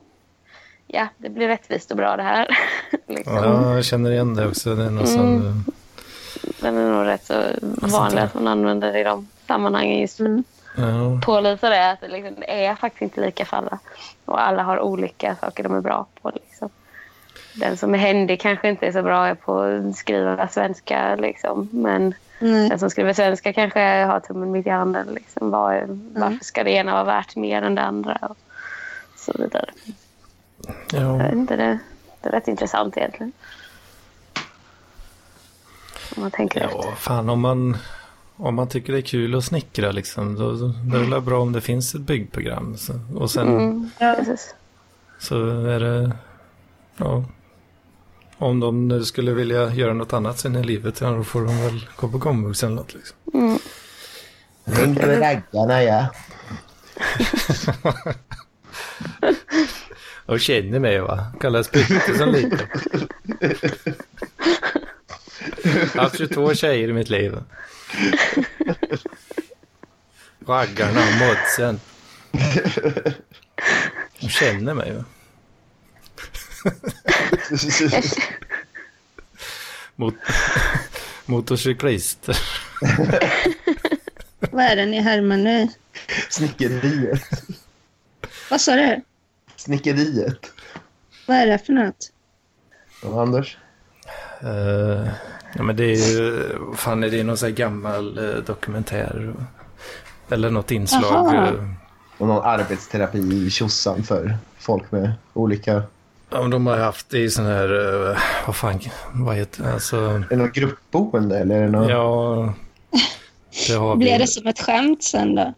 [SPEAKER 5] ja, det blir rättvist och bra det här. liksom.
[SPEAKER 1] Ja, jag känner igen det också. Det är något
[SPEAKER 5] Mm.
[SPEAKER 1] som...
[SPEAKER 5] Den är nog rätt så vanlig att man använder i de sammanhangen. Just
[SPEAKER 4] Mm.
[SPEAKER 1] Ja,
[SPEAKER 5] påvisa det att det, liksom, det är faktiskt inte lika för alla. Och alla har olika saker de är bra på. Liksom. Den som är händig kanske inte är så bra på att skriva svenska. Liksom. Men
[SPEAKER 4] Nej.
[SPEAKER 5] den som skriver svenska kanske har tummen mitt i handen. Liksom. Var, Varför ska det ena vara värt mer än det andra? Och så vidare. Jag
[SPEAKER 1] ja.
[SPEAKER 5] vet inte, det, det är rätt intressant egentligen. Om man tänker efter.
[SPEAKER 1] ja fan om man, om man tycker det är kul att snickra liksom. Då, då då är det bra om det finns ett byggprogram. Så, och sen
[SPEAKER 5] Mm,
[SPEAKER 4] Ja.
[SPEAKER 1] så är det... Ja. Om de nu skulle vilja göra något annat sen i livet, ja, då får de väl gå på komvux eller något. Liksom.
[SPEAKER 5] Mm.
[SPEAKER 2] Med raggarna, ja.
[SPEAKER 1] Och känner mig va? Kallas Putte som liten. Haft 22 tjejer i mitt liv. Raggarna och modsen. De känner mig va? Mot motorcyklister.
[SPEAKER 4] Vad är det ni härmar nu?
[SPEAKER 2] Snickeriet.
[SPEAKER 4] Vad sa du?
[SPEAKER 2] Snickeriet.
[SPEAKER 4] Vad är det för något?
[SPEAKER 2] Och Anders?
[SPEAKER 1] Eh, ja men det är ju, fan är det någon sån här gammal eh, dokumentär? Eller något inslag.
[SPEAKER 4] Jaha.
[SPEAKER 1] eh,
[SPEAKER 2] Och någon arbetsterapi i Tjosan för folk med olika...
[SPEAKER 1] Ja, men de har haft det i sån här, eh, vad fan, vad heter det? Alltså,
[SPEAKER 2] Är det något gruppboende eller är det något...
[SPEAKER 1] ja, det har vi.
[SPEAKER 4] Blir det som ett skämt sen då?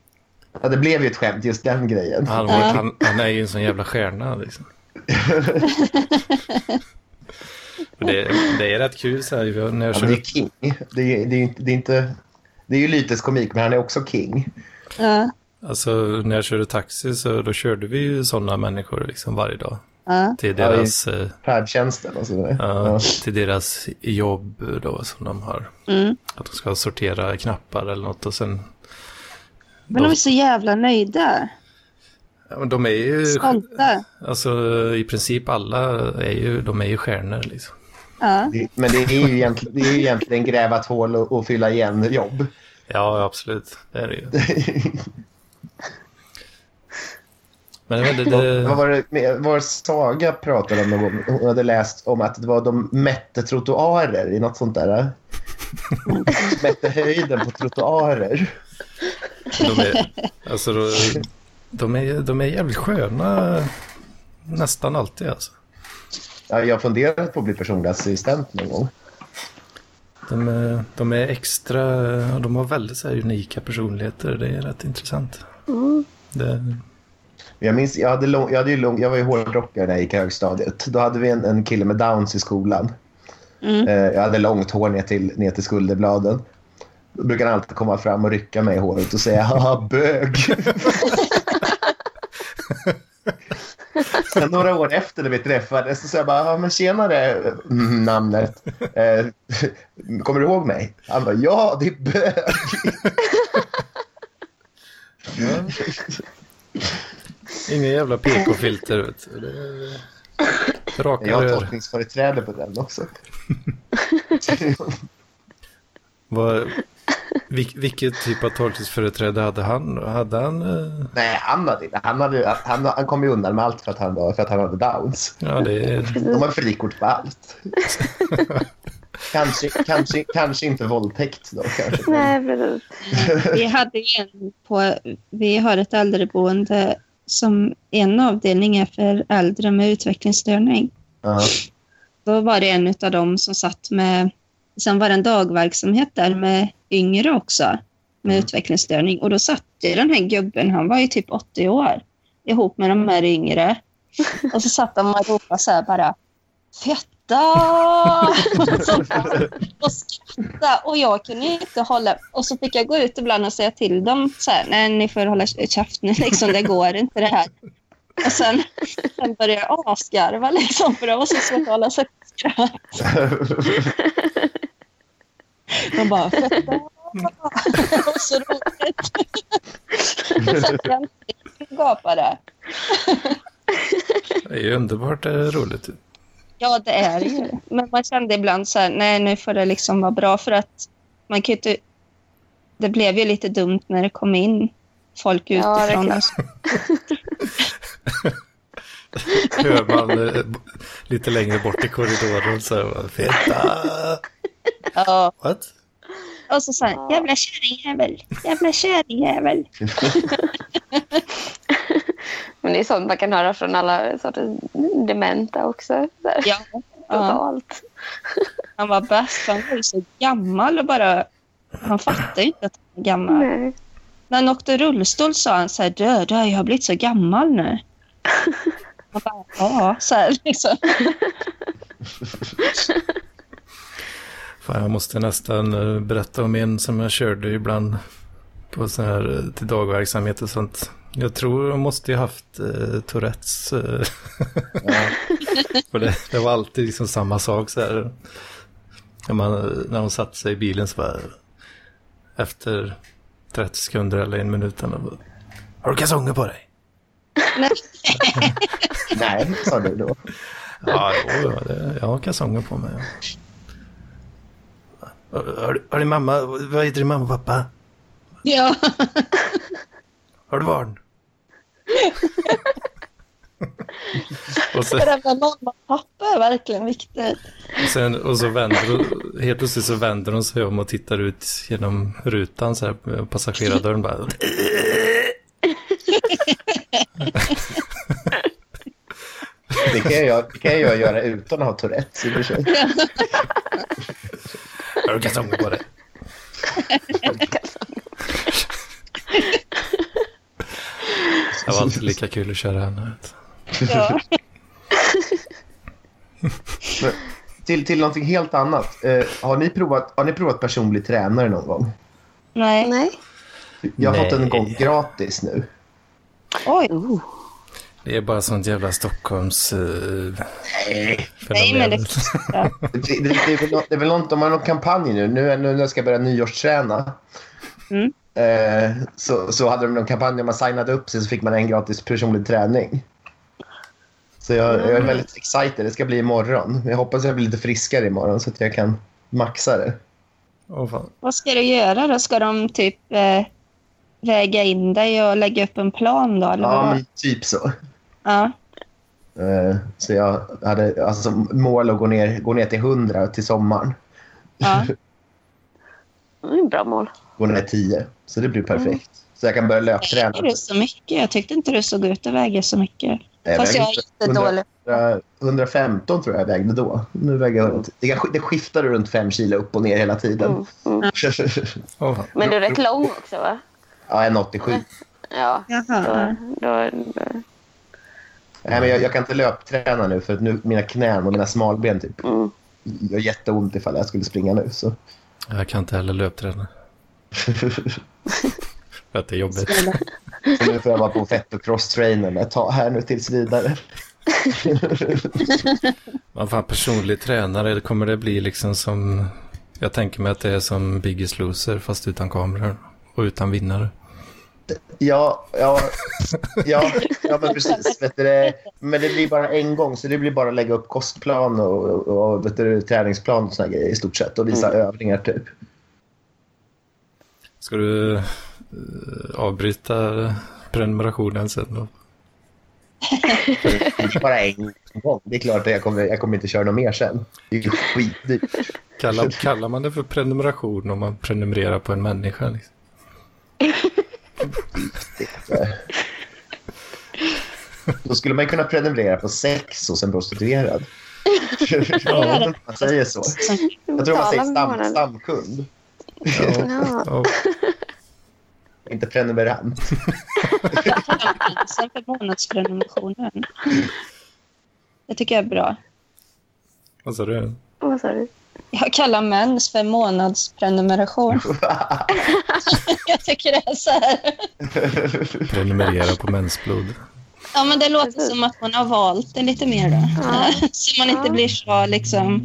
[SPEAKER 2] Ja, det blev ju ett skämt, just den grejen.
[SPEAKER 1] Han, var, han, han är ju en sån jävla stjärna liksom. Det, det är rätt kul så här, när jag
[SPEAKER 2] Ja,
[SPEAKER 1] kör
[SPEAKER 2] det är. King. Det är, det är, inte, det är inte... det är ju lyteskomik, men han är också king.
[SPEAKER 4] Ja,
[SPEAKER 1] Alltså när jag körde taxi så då körde vi ju sådana människor liksom varje dag.
[SPEAKER 4] ja.
[SPEAKER 1] Till deras, eh,
[SPEAKER 2] Färdtjänsten och så vidare.
[SPEAKER 1] ja, till deras jobb då som de har.
[SPEAKER 4] Mm.
[SPEAKER 1] Att de ska sortera knappar eller något och sen...
[SPEAKER 4] Men de är så jävla nöjda.
[SPEAKER 1] Ja, men de är ju...
[SPEAKER 4] Stolta.
[SPEAKER 1] Alltså i princip alla är ju, de är ju stjärnor liksom.
[SPEAKER 4] Ja.
[SPEAKER 2] Det- Men det är ju egentligen, det är ju egentligen gräva ett hål och, och fylla igen jobb.
[SPEAKER 1] Ja, absolut. Det är det ju. Men vet inte,
[SPEAKER 2] Vad
[SPEAKER 1] det...
[SPEAKER 2] var det var det Saga pratade om någon? Hon hade läst om att det var de mätte trottoarer i något sånt där. mätte höjden på trottoarer.
[SPEAKER 1] De är, alltså, de, de, är, de är jävligt sköna nästan alltid alltså.
[SPEAKER 2] Ja, jag har funderat på att bli personlig assistent någon gång.
[SPEAKER 1] De är, de är extra, de har väldigt så här unika personligheter. Det är rätt intressant. Det,
[SPEAKER 2] Jag, minns, jag, hade lång, jag, hade ju lång, jag var ju hårdrockare när jag gick i högstadiet. Då hade vi en, en kille med downs i skolan.
[SPEAKER 4] Mm.
[SPEAKER 2] Eh, jag hade långt hår ner till, ner till skulderbladen. Då brukade han alltid komma fram och rycka mig i håret och säga haha bög. Sen några år efter när vi träffades så sa jag bara, ja men tjenare mm, namnet. Eh, kommer du ihåg mig? Han bara, ja det är bög.
[SPEAKER 1] ingen jävla PK-filter. är Raka
[SPEAKER 2] Jag har tolkningsföreträde på den också.
[SPEAKER 1] Vad, vil, vilket typ av tolkningsföreträde hade han? Hade han... eh,
[SPEAKER 2] Nej, han hade inte. Han, hade, han, han kom ju undan med allt för att han, var, för att han hade downs.
[SPEAKER 1] Ja, det är...
[SPEAKER 2] De har frikort på allt. kanske, kanske, kanske inte våldtäkt då. Kanske.
[SPEAKER 5] Nej, precis.
[SPEAKER 4] Vi hade en på, vi har ett äldreboende som en avdelning är för äldre med utvecklingsstörning.
[SPEAKER 2] Ja.
[SPEAKER 4] Då var det en av dem som satt med, sen var det en dagverksamhet där med yngre också med utvecklingsstörning och då satt ju den här gubben, han var ju typ 80 år, ihop med de här yngre. Och så satt de och ropade så här bara fetta! Och skratta och jag kunde inte hålla och så fick jag gå ut ibland och säga till dem så här, nej ni får hålla käft nu liksom, det går inte det här. Och sen, sen började jag asgarva liksom för det var så svårt att hålla sig skratt. De bara fetta! Och så roligt. Så gapade.
[SPEAKER 1] Det är ju underbart roligt.
[SPEAKER 4] Ja, det är det ju. Men man kände ibland så här, nej nu får det liksom vara bra för att man kan ju inte... Det blev ju lite dumt när det kom in folk
[SPEAKER 5] Ja,
[SPEAKER 4] utifrån. så.
[SPEAKER 1] Hör man eh, lite längre bort i korridoren så här, feta.
[SPEAKER 4] Ja,
[SPEAKER 1] What?
[SPEAKER 4] och så sa han, jävla kärringjävel, jävla kärringjävel.
[SPEAKER 5] Men det är sånt man kan höra från alla sorters dementa också. Så här,
[SPEAKER 4] Ja, ja,
[SPEAKER 5] Totalt.
[SPEAKER 4] han var bäst. Han var ju så gammal och bara... Han fattade inte att han var gammal.
[SPEAKER 5] Nej.
[SPEAKER 4] När han åkte rullstol sa han så här, dö, dö, jag har blivit så gammal nu. Man bara, ja, så här liksom.
[SPEAKER 1] Fan, jag måste nästan eh, berätta om en som jag körde ibland på sån här eh, till dagverksamhet och sånt. Jag tror jag måste ju haft eh, Tourettes. Eh, för det, det var alltid liksom samma sak så här. När, man, när hon satte sig i bilen så bara efter 30 sekunder eller en minut. eller bara, Har du kalsonger på dig?
[SPEAKER 2] Nej, sa du då.
[SPEAKER 1] Ja, jo, ja, det, jag har kalsonger på mig. Har, har, har din mamma, vad heter din mamma och pappa?
[SPEAKER 4] Ja.
[SPEAKER 1] Har du barn? och, sen,
[SPEAKER 4] Det där med mamma och pappa är verkligen viktigt.
[SPEAKER 1] och, sen, och så vänder hon, helt plötsligt så vänder hon sig om och tittar ut genom rutan så här passagerardörren bara.
[SPEAKER 2] Det kan jag, det kan jag göra utan att ha Tourettes i och för sig.
[SPEAKER 1] Kalsonger på dig? Det var alltid lika kul att köra henne.
[SPEAKER 4] Ja.
[SPEAKER 2] Men, till, till någonting helt annat. Eh, har, ni provat, har ni provat personlig tränare någon gång?
[SPEAKER 4] Nej.
[SPEAKER 5] Nej.
[SPEAKER 2] Jag har fått en
[SPEAKER 1] Nej.
[SPEAKER 2] gång gratis nu.
[SPEAKER 4] Oj.
[SPEAKER 1] Det är bara sånt jävla Stockholms... Uh,
[SPEAKER 2] Nej.
[SPEAKER 4] Nej, men det... Ja.
[SPEAKER 2] Det, det, det, är väl nå- det är väl något, de har någon kampanj nu. Nu, nu när jag ska börja nyårsträna.
[SPEAKER 4] Mm.
[SPEAKER 2] Eh, så, så hade de någon kampanj där man signade upp sig så fick man en gratis personlig träning. Så jag, jag är väldigt excited. Det ska bli imorgon. Jag hoppas jag blir lite friskare imorgon så att jag kan maxa det.
[SPEAKER 1] Fan.
[SPEAKER 4] Vad ska du göra då? Ska de typ eh, väga in dig och lägga upp en plan då? Eller
[SPEAKER 2] Ja,
[SPEAKER 4] vad?
[SPEAKER 2] men typ så.
[SPEAKER 4] Ja.
[SPEAKER 2] Eh, så jag hade alltså, mål att gå ner, gå ner till 100 till sommaren.
[SPEAKER 4] ja.
[SPEAKER 5] Det är ett bra mål.
[SPEAKER 2] Gå ner 10. Så det blir perfekt. Så jag kan börja löpträna.
[SPEAKER 4] Du så mycket? Jag tyckte inte du såg ut att väga så mycket.
[SPEAKER 2] Jag
[SPEAKER 4] Fast jag är jättedålig.
[SPEAKER 2] 100 115 tror jag jag vägde då. Nu väger jag, runt- det, kan- det skiftar runt 5 kilo upp och ner hela tiden.
[SPEAKER 5] Mm. Mm.
[SPEAKER 1] Fan.
[SPEAKER 5] Men du är rätt lång också va?
[SPEAKER 2] ja, 1,87.
[SPEAKER 5] Ja. Då, då.
[SPEAKER 2] Nej, men jag, jag kan inte löpträna nu för att nu, mina knän och mina smalben typ,
[SPEAKER 5] Mm.
[SPEAKER 2] gör jätteont ifall jag skulle springa nu. Så.
[SPEAKER 1] Jag kan inte heller löpträna. För att det är jobbigt.
[SPEAKER 2] så nu får jag vara på fett och cross-trainer ett tag här nu tills vidare.
[SPEAKER 1] Vad fan, personlig tränare, kommer det bli liksom som... Jag tänker mig att det är som Biggest Loser fast utan kameror och utan vinnare.
[SPEAKER 2] Ja, ja, ja, ja men precis. Vet du, det, men det blir bara en gång, så det blir bara att lägga upp kostplan och, och, och vet du, träningsplan och såna grejer i stort sett och visa övningar typ.
[SPEAKER 1] Ska du eh, avbryta prenumerationen sen då?
[SPEAKER 2] Bara en gång. Det är klart att jag kommer, jag kommer inte köra något mer sen. Det är ju skitdyrt.
[SPEAKER 1] Kallar, kallar man det för prenumeration om man prenumererar på en människa? Liksom?
[SPEAKER 2] Då skulle man kunna prenumerera på sex hos en prostituerad. Man säger så. Jag tror man säger stam, stamkund,
[SPEAKER 1] Ja. Ja.
[SPEAKER 2] inte prenumerant.
[SPEAKER 4] Sen för månadsprenumerationen. Det tycker jag är bra.
[SPEAKER 1] Vad sa du?
[SPEAKER 5] Vad sa du?
[SPEAKER 4] Jag kallar mens för månadsprenumeration. jag tycker det är så här.
[SPEAKER 1] Prenumerera på mensblod.
[SPEAKER 4] Ja, men det låter
[SPEAKER 5] Precis.
[SPEAKER 4] som att man har valt det lite mer då.
[SPEAKER 5] Ja.
[SPEAKER 4] Så man inte
[SPEAKER 5] Ja.
[SPEAKER 4] blir så liksom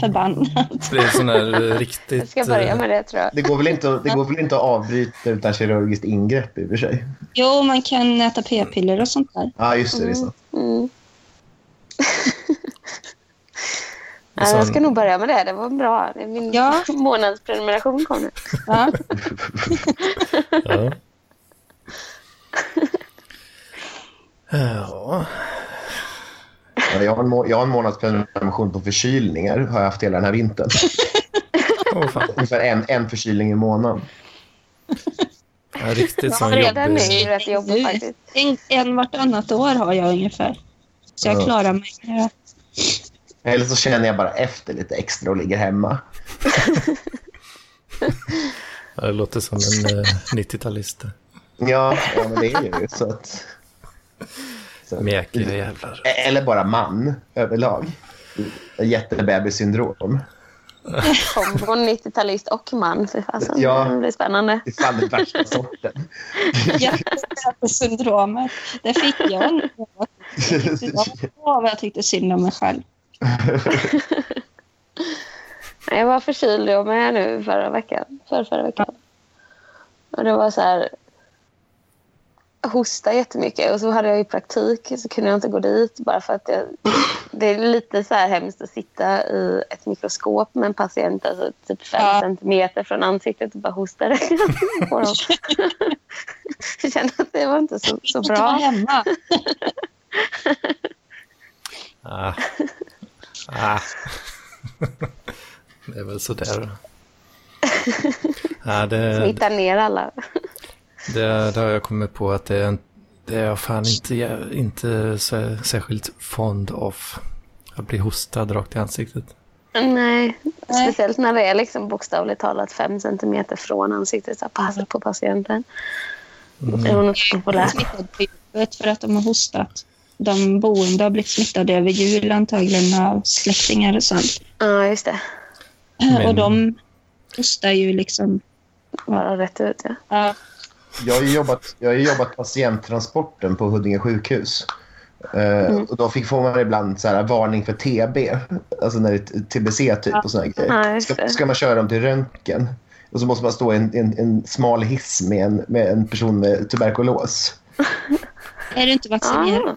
[SPEAKER 4] förbannad.
[SPEAKER 1] Det är sån här eh,
[SPEAKER 5] Jag
[SPEAKER 1] riktigt...
[SPEAKER 5] ska börja med det tror jag.
[SPEAKER 2] Det går, väl inte, att- det går väl inte att avbryta utan kirurgiskt ingrepp i och för sig?
[SPEAKER 4] Jo, man kan äta p-piller och sånt där.
[SPEAKER 2] Ja, just det. det är så.
[SPEAKER 5] Mm. Ja, jag ska nog börja med det. Det var bra. Det är min
[SPEAKER 4] Ja.
[SPEAKER 5] månadsprenumeration kom nu.
[SPEAKER 4] Ja.
[SPEAKER 1] Ja. Ja.
[SPEAKER 2] Ja, jag, har en jag har en månadsprenumeration på förkylningar har jag haft hela den här vintern.
[SPEAKER 1] Åh, fan.
[SPEAKER 2] Ungefär en, en förkylning i månaden.
[SPEAKER 1] Ja, riktigt sån
[SPEAKER 5] Ja, redan nu
[SPEAKER 1] jobbig...
[SPEAKER 5] är rätt jobbigt faktiskt.
[SPEAKER 4] En, en vartannat år har jag ungefär. Så jag
[SPEAKER 2] Ja.
[SPEAKER 4] klarar mig.
[SPEAKER 2] Eller så känner jag bara efter lite extra och ligger hemma.
[SPEAKER 1] Ja, Det låter som en eh, 90-talist.
[SPEAKER 2] Ja, ja men det är det ju. Så att, så att,
[SPEAKER 1] Mjäkiga jävlar.
[SPEAKER 2] eller bara man överlag. Jättebebissyndrom.
[SPEAKER 5] Kombon 90-talist och man. Fy fasen.
[SPEAKER 2] Ja.
[SPEAKER 5] Det blir spännande.
[SPEAKER 2] Ifall den värsta sorten.
[SPEAKER 4] Jättesyndromet. Det fick jag nu. Åh, vad jag tyckte synd om mig själv.
[SPEAKER 5] Jag var förkyld jag med nu förra veckan. Förra, förra veckan. Och det var så här... Jag hostade jättemycket och så hade jag ju praktik så kunde jag inte gå dit bara för att jag, det är lite så här hemskt att sitta i ett mikroskop med en patient alltså typ fem
[SPEAKER 4] Ja.
[SPEAKER 5] centimeter från ansiktet och bara hosta på dem. Jag kände att det var inte så, så bra.
[SPEAKER 4] hemma.
[SPEAKER 1] Ah. Ah. Det är väl sådär. Ja, det,
[SPEAKER 5] Smittar ner alla.
[SPEAKER 1] det, det har jag kommit på att det är, en, det är jag fan inte, inte så, särskilt fond av. Att bli hostad rakt i ansiktet.
[SPEAKER 5] Nej, speciellt när det är liksom bokstavligt talat fem centimeter från ansiktet. Så passa på patienten. Det är nog populärt.
[SPEAKER 4] För att de har hostat. De boende har blivit smittade över jul antagligen av släktingar och sånt.
[SPEAKER 5] Ja, just det.
[SPEAKER 1] Men-
[SPEAKER 4] Och de hostar ju liksom
[SPEAKER 5] Bara rätt ut, ja.
[SPEAKER 4] Ja.
[SPEAKER 2] Jag har ju jobbat, jag har jobbat patienttransporten på Huddinge sjukhus. Eh, och då fick, får man ibland så här, varning för TB. Alltså när det är TBC typ och såna
[SPEAKER 5] Ja,
[SPEAKER 2] grejer. Ska, ska man köra dem till röntgen. Och så måste man stå i en, en, en smal hiss med en, med en person med tuberkulos.
[SPEAKER 4] Är du inte vaccinerad?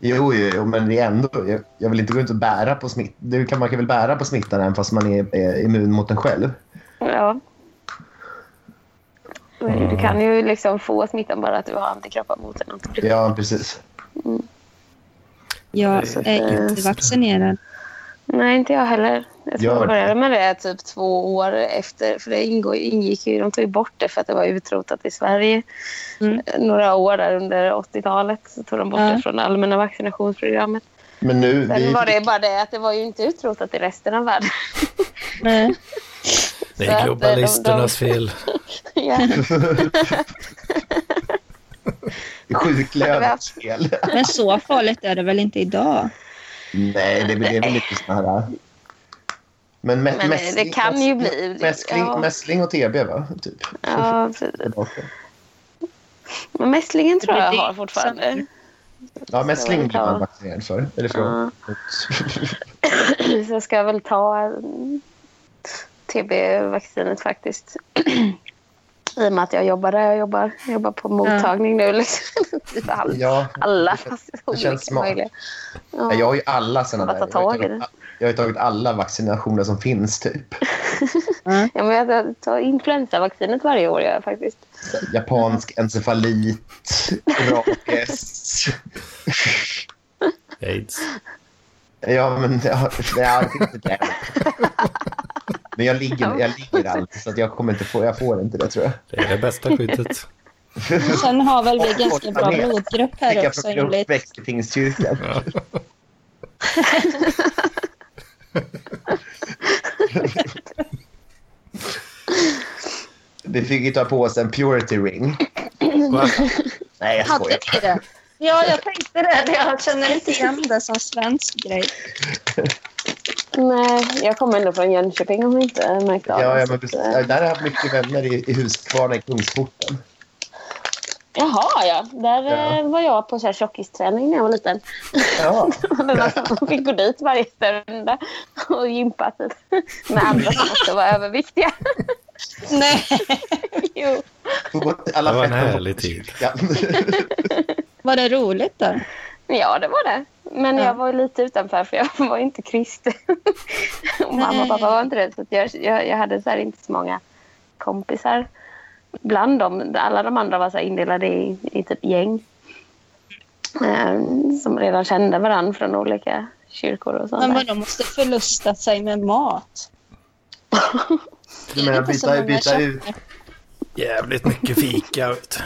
[SPEAKER 2] Jo, jo, jo, men det är ändå... Jag, jag vill inte gå ut och bära på smittan. Det kan, man kan väl bära på smittan även fast man är, är immun mot den själv.
[SPEAKER 5] Ja. Men Du kan ju liksom få smittan bara att du har antikroppar mot den.
[SPEAKER 2] Ja, precis.
[SPEAKER 4] Jag
[SPEAKER 5] Så
[SPEAKER 4] är
[SPEAKER 5] det-
[SPEAKER 4] inte vaccinerad.
[SPEAKER 5] Nej, inte jag heller. Jag tror
[SPEAKER 2] Gör
[SPEAKER 5] började med det typ två år efter. För det ingår, ingick ju, de tog ju bort det för att det var utrotat i Sverige.
[SPEAKER 4] Mm.
[SPEAKER 5] Några år där under 80-talet så tog de bort
[SPEAKER 4] Ja.
[SPEAKER 5] det från allmänna vaccinationsprogrammet.
[SPEAKER 2] Men nu...
[SPEAKER 5] Sen
[SPEAKER 2] vi-
[SPEAKER 5] var det bara det att det var ju inte utrotat i resten av världen.
[SPEAKER 4] Nej.
[SPEAKER 1] Det är
[SPEAKER 5] eh,
[SPEAKER 1] globalisternas
[SPEAKER 5] de- de-
[SPEAKER 1] fel.
[SPEAKER 5] ja.
[SPEAKER 2] Sjuklövens fel.
[SPEAKER 4] Men så farligt är det väl inte idag?
[SPEAKER 2] Nej, det, det är väl lite såna här... Men, mä-
[SPEAKER 5] Men det
[SPEAKER 2] mässling,
[SPEAKER 5] kan ju bli-
[SPEAKER 2] Mässling,
[SPEAKER 5] ja.
[SPEAKER 2] mässling och TB, va? Typ.
[SPEAKER 5] ja, precis. Men mässlingen tror
[SPEAKER 4] Det
[SPEAKER 5] jag har fortfarande.
[SPEAKER 2] Ja, mässling blir man vaccinerad för. Eller för
[SPEAKER 5] Ja. Så jag ska väl ta TB-vaccinet faktiskt. I och med att jag jobbar där jag jobbar. Jag jobbar på mottagning nu. Liksom. Typ all,
[SPEAKER 2] Ja,
[SPEAKER 5] alla
[SPEAKER 2] det känns- det känns smart.
[SPEAKER 5] möjliga.
[SPEAKER 2] Ja,
[SPEAKER 5] Ja.
[SPEAKER 2] Jag har ju alla såna där. Jag har, tagit,
[SPEAKER 5] det.
[SPEAKER 2] jag har tagit alla vaccinationer som finns, typ.
[SPEAKER 5] Ja, men jag tar influensavaccinet varje år jag faktiskt.
[SPEAKER 2] Japansk encefalit, rabies.
[SPEAKER 1] Aids.
[SPEAKER 2] Ja, men ja, ja, det finns inte det. Men jag ligger, jag ligger alltid, så att jag kommer inte få, jag får inte det, tror jag.
[SPEAKER 1] Det är det bästa skyddet.
[SPEAKER 4] Sen har väl vi ganska bra blodgrupp här också enligt...
[SPEAKER 2] uppväxt i Pingstkyrkan. Vi fick ju ta på oss en purity ring.
[SPEAKER 1] Va?
[SPEAKER 2] Nej, jag
[SPEAKER 4] Hade
[SPEAKER 2] skojar.
[SPEAKER 4] ni det? Ja, jag tänkte det. Jag känner inte igen det som svensk grej.
[SPEAKER 5] Nej, jag kommer ändå från Jönköping om ni inte märkt av
[SPEAKER 2] Ja, ja, men
[SPEAKER 5] eh,
[SPEAKER 2] Ja, Där har jag haft mycket vänner i, i Huskvarna i Kungsporten.
[SPEAKER 5] Jaha, ja. Där
[SPEAKER 2] Ja.
[SPEAKER 5] eh, var jag på så här tjockisträning när jag var liten.
[SPEAKER 2] Ja.
[SPEAKER 5] Det var som man fick gå dit varje stund och gympa typ. med andra som också var överviktiga.
[SPEAKER 4] Nej.
[SPEAKER 5] jo.
[SPEAKER 2] Alla
[SPEAKER 1] Det var en härlig tid.
[SPEAKER 4] Var det roligt då?
[SPEAKER 5] Ja, det var det. Men
[SPEAKER 4] Ja.
[SPEAKER 5] jag var ju lite utanför för jag var inte kristen. och mamma och pappa var inte det. Så jag, jag, jag hade så här inte så många kompisar. Bland dem, alla de andra var så indelade i, i typ gäng. Eh, som redan kände varandra från olika kyrkor och sånt.
[SPEAKER 4] Men
[SPEAKER 5] där.
[SPEAKER 4] vadå, måste förlusta sig med mat?
[SPEAKER 2] Du menar byta, byta ut?
[SPEAKER 1] Jävligt mycket fika. Vet.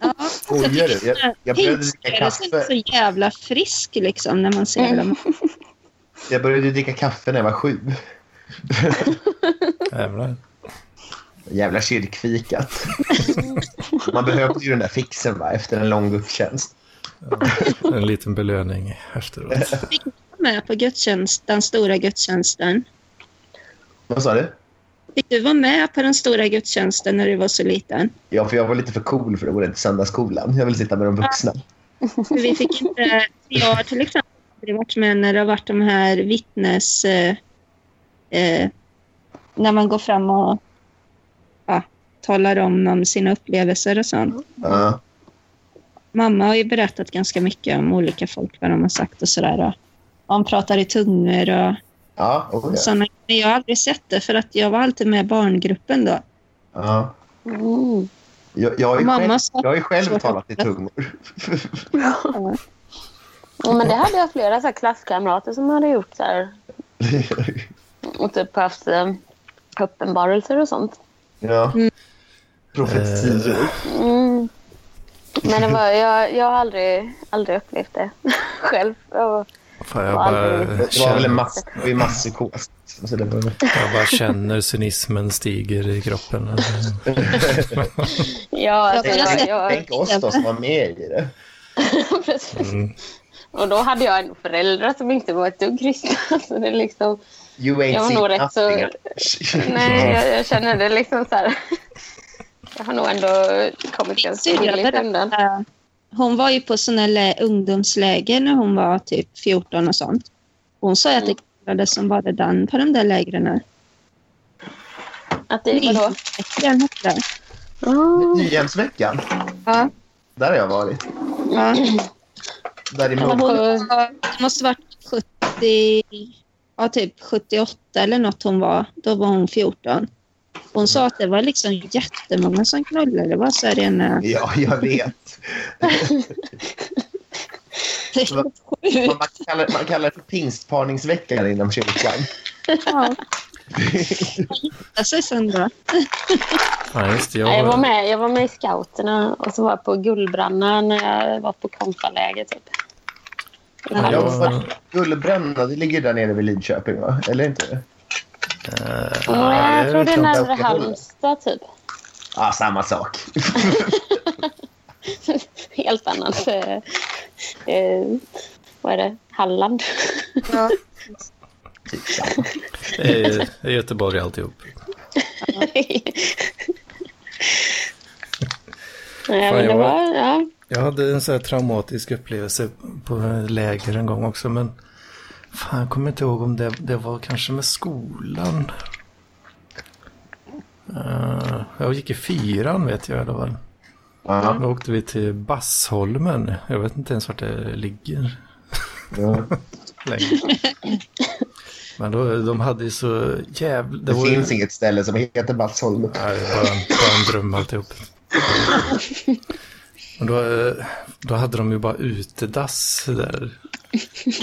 [SPEAKER 4] Ja,
[SPEAKER 2] Skojar du? Jag, jag började dricka
[SPEAKER 4] Pingstgrejen är
[SPEAKER 2] kaffe.
[SPEAKER 4] så jävla frisk liksom när man ser dem.
[SPEAKER 2] Jag började dricka kaffe när jag var sju.
[SPEAKER 1] Jävlar.
[SPEAKER 2] Jävla kyrkfikat. Man behövde ju den där fixen va, efter en lång gudstjänst.
[SPEAKER 1] En liten belöning efteråt.
[SPEAKER 4] med på gudstjänst, den stora gudstjänsten.
[SPEAKER 2] Vad sa du?
[SPEAKER 4] Fick du vara med på den stora gudstjänsten när du var så liten?
[SPEAKER 2] Ja, för jag var lite för cool för att gå till söndagsskolan. Jag vill sitta med de vuxna.
[SPEAKER 4] Vi fick inte, jag har till exempel aldrig varit med när det har varit de här vittnes... Eh, eh, när man går fram och ja, talar om, om sina upplevelser och sånt.
[SPEAKER 2] Ja.
[SPEAKER 4] Mamma har ju berättat ganska mycket om olika folk, vad de har sagt och sådär. Och de pratar i tungor och
[SPEAKER 2] Ja, ja.
[SPEAKER 4] sådana Men jag har aldrig sett det för att jag var alltid med barngruppen då.
[SPEAKER 2] ja.
[SPEAKER 5] Mm.
[SPEAKER 2] Jag, jag,
[SPEAKER 4] Mamma
[SPEAKER 2] själv, jag har ju själv talat i tungor.
[SPEAKER 5] Ja, men det hade jag flera så här klasskamrater som hade gjort så här. Och typ haft eh, uppenbarelser och sånt.
[SPEAKER 2] ja.
[SPEAKER 4] Mm.
[SPEAKER 2] Profetior.
[SPEAKER 5] Mm. Men det var, jag, jag har aldrig, aldrig upplevt det själv. Jag,
[SPEAKER 1] Fan, jag, bara
[SPEAKER 2] Det var väl en
[SPEAKER 1] känner,
[SPEAKER 2] mass, masspsykos. Var...
[SPEAKER 1] jag bara känner cynismen stiger i kroppen.
[SPEAKER 5] ja, alltså,
[SPEAKER 4] Jag
[SPEAKER 5] jag,
[SPEAKER 2] Tänk oss då som var med i det.
[SPEAKER 5] precis.
[SPEAKER 1] Mm.
[SPEAKER 5] Och då hade jag ändå föräldrar som inte var ett dugg kristna. Så det är liksom,
[SPEAKER 2] You ain't
[SPEAKER 5] Jag var nog rätt så... Nej, jag, jag känner det liksom så här. Jag har nog ändå kommit ganska billigt undan.
[SPEAKER 4] Hon var ju på såna lä- ungdomsläger när hon var typ 14 och sånt. Hon sa att det kallades som bara den på de där lägren.
[SPEAKER 5] Att det vadå?
[SPEAKER 4] Den hette det.
[SPEAKER 5] Mm.
[SPEAKER 2] Nyhemsveckan.
[SPEAKER 4] Ja,
[SPEAKER 2] Där har jag varit.
[SPEAKER 4] ja.
[SPEAKER 2] Där i
[SPEAKER 4] var, det måste varit 70, ja typ 78 eller något hon var. Då var hon 14. Hon sa att det var liksom jättemånga som knullade. Det var så här rena...
[SPEAKER 2] Ja, jag vet. Man kallar, man kallar det för pingstparningsveckan inom kyrkan.
[SPEAKER 4] Ja. Alltså sen då.
[SPEAKER 1] Ja, just det.
[SPEAKER 5] Nej, Jag var,
[SPEAKER 1] Jag,
[SPEAKER 5] med, jag var med i scouterna och så var jag på Gullbranna när jag var på konfaläger. Typ. En
[SPEAKER 2] Jag
[SPEAKER 5] halv-
[SPEAKER 2] var på Gullbränna, det ligger där nere vid Lidköping, va? Eller inte?
[SPEAKER 1] Eh,
[SPEAKER 5] Nej, jag tror det är närmare Halmstad, typ.
[SPEAKER 2] Ja, samma sak.
[SPEAKER 5] Helt annat. Eh, eh, vad är det? Halland.
[SPEAKER 4] Ja.
[SPEAKER 2] Typ.
[SPEAKER 1] Det är, det är Göteborg alltihop.
[SPEAKER 5] Nej,
[SPEAKER 1] Fan,
[SPEAKER 5] men det
[SPEAKER 1] var-
[SPEAKER 5] var... Ja.
[SPEAKER 1] Jag hade en sån här traumatisk upplevelse på läger en gång också. Men fan, jag kommer inte ihåg om det, det var kanske med skolan. Eh, jag gick i fyran vet jag i alla fall.
[SPEAKER 2] Ja.
[SPEAKER 1] Då åkte vi till Bassholmen. Jag vet inte ens vart det ligger längre. Men då, de hade ju så jävla...
[SPEAKER 2] Det
[SPEAKER 1] var ju-
[SPEAKER 2] finns inget ställe som heter Bassholmen.
[SPEAKER 1] Nej, det bara en, bara en dröm alltihop. Och då, eh, då hade de ju bara utedass där.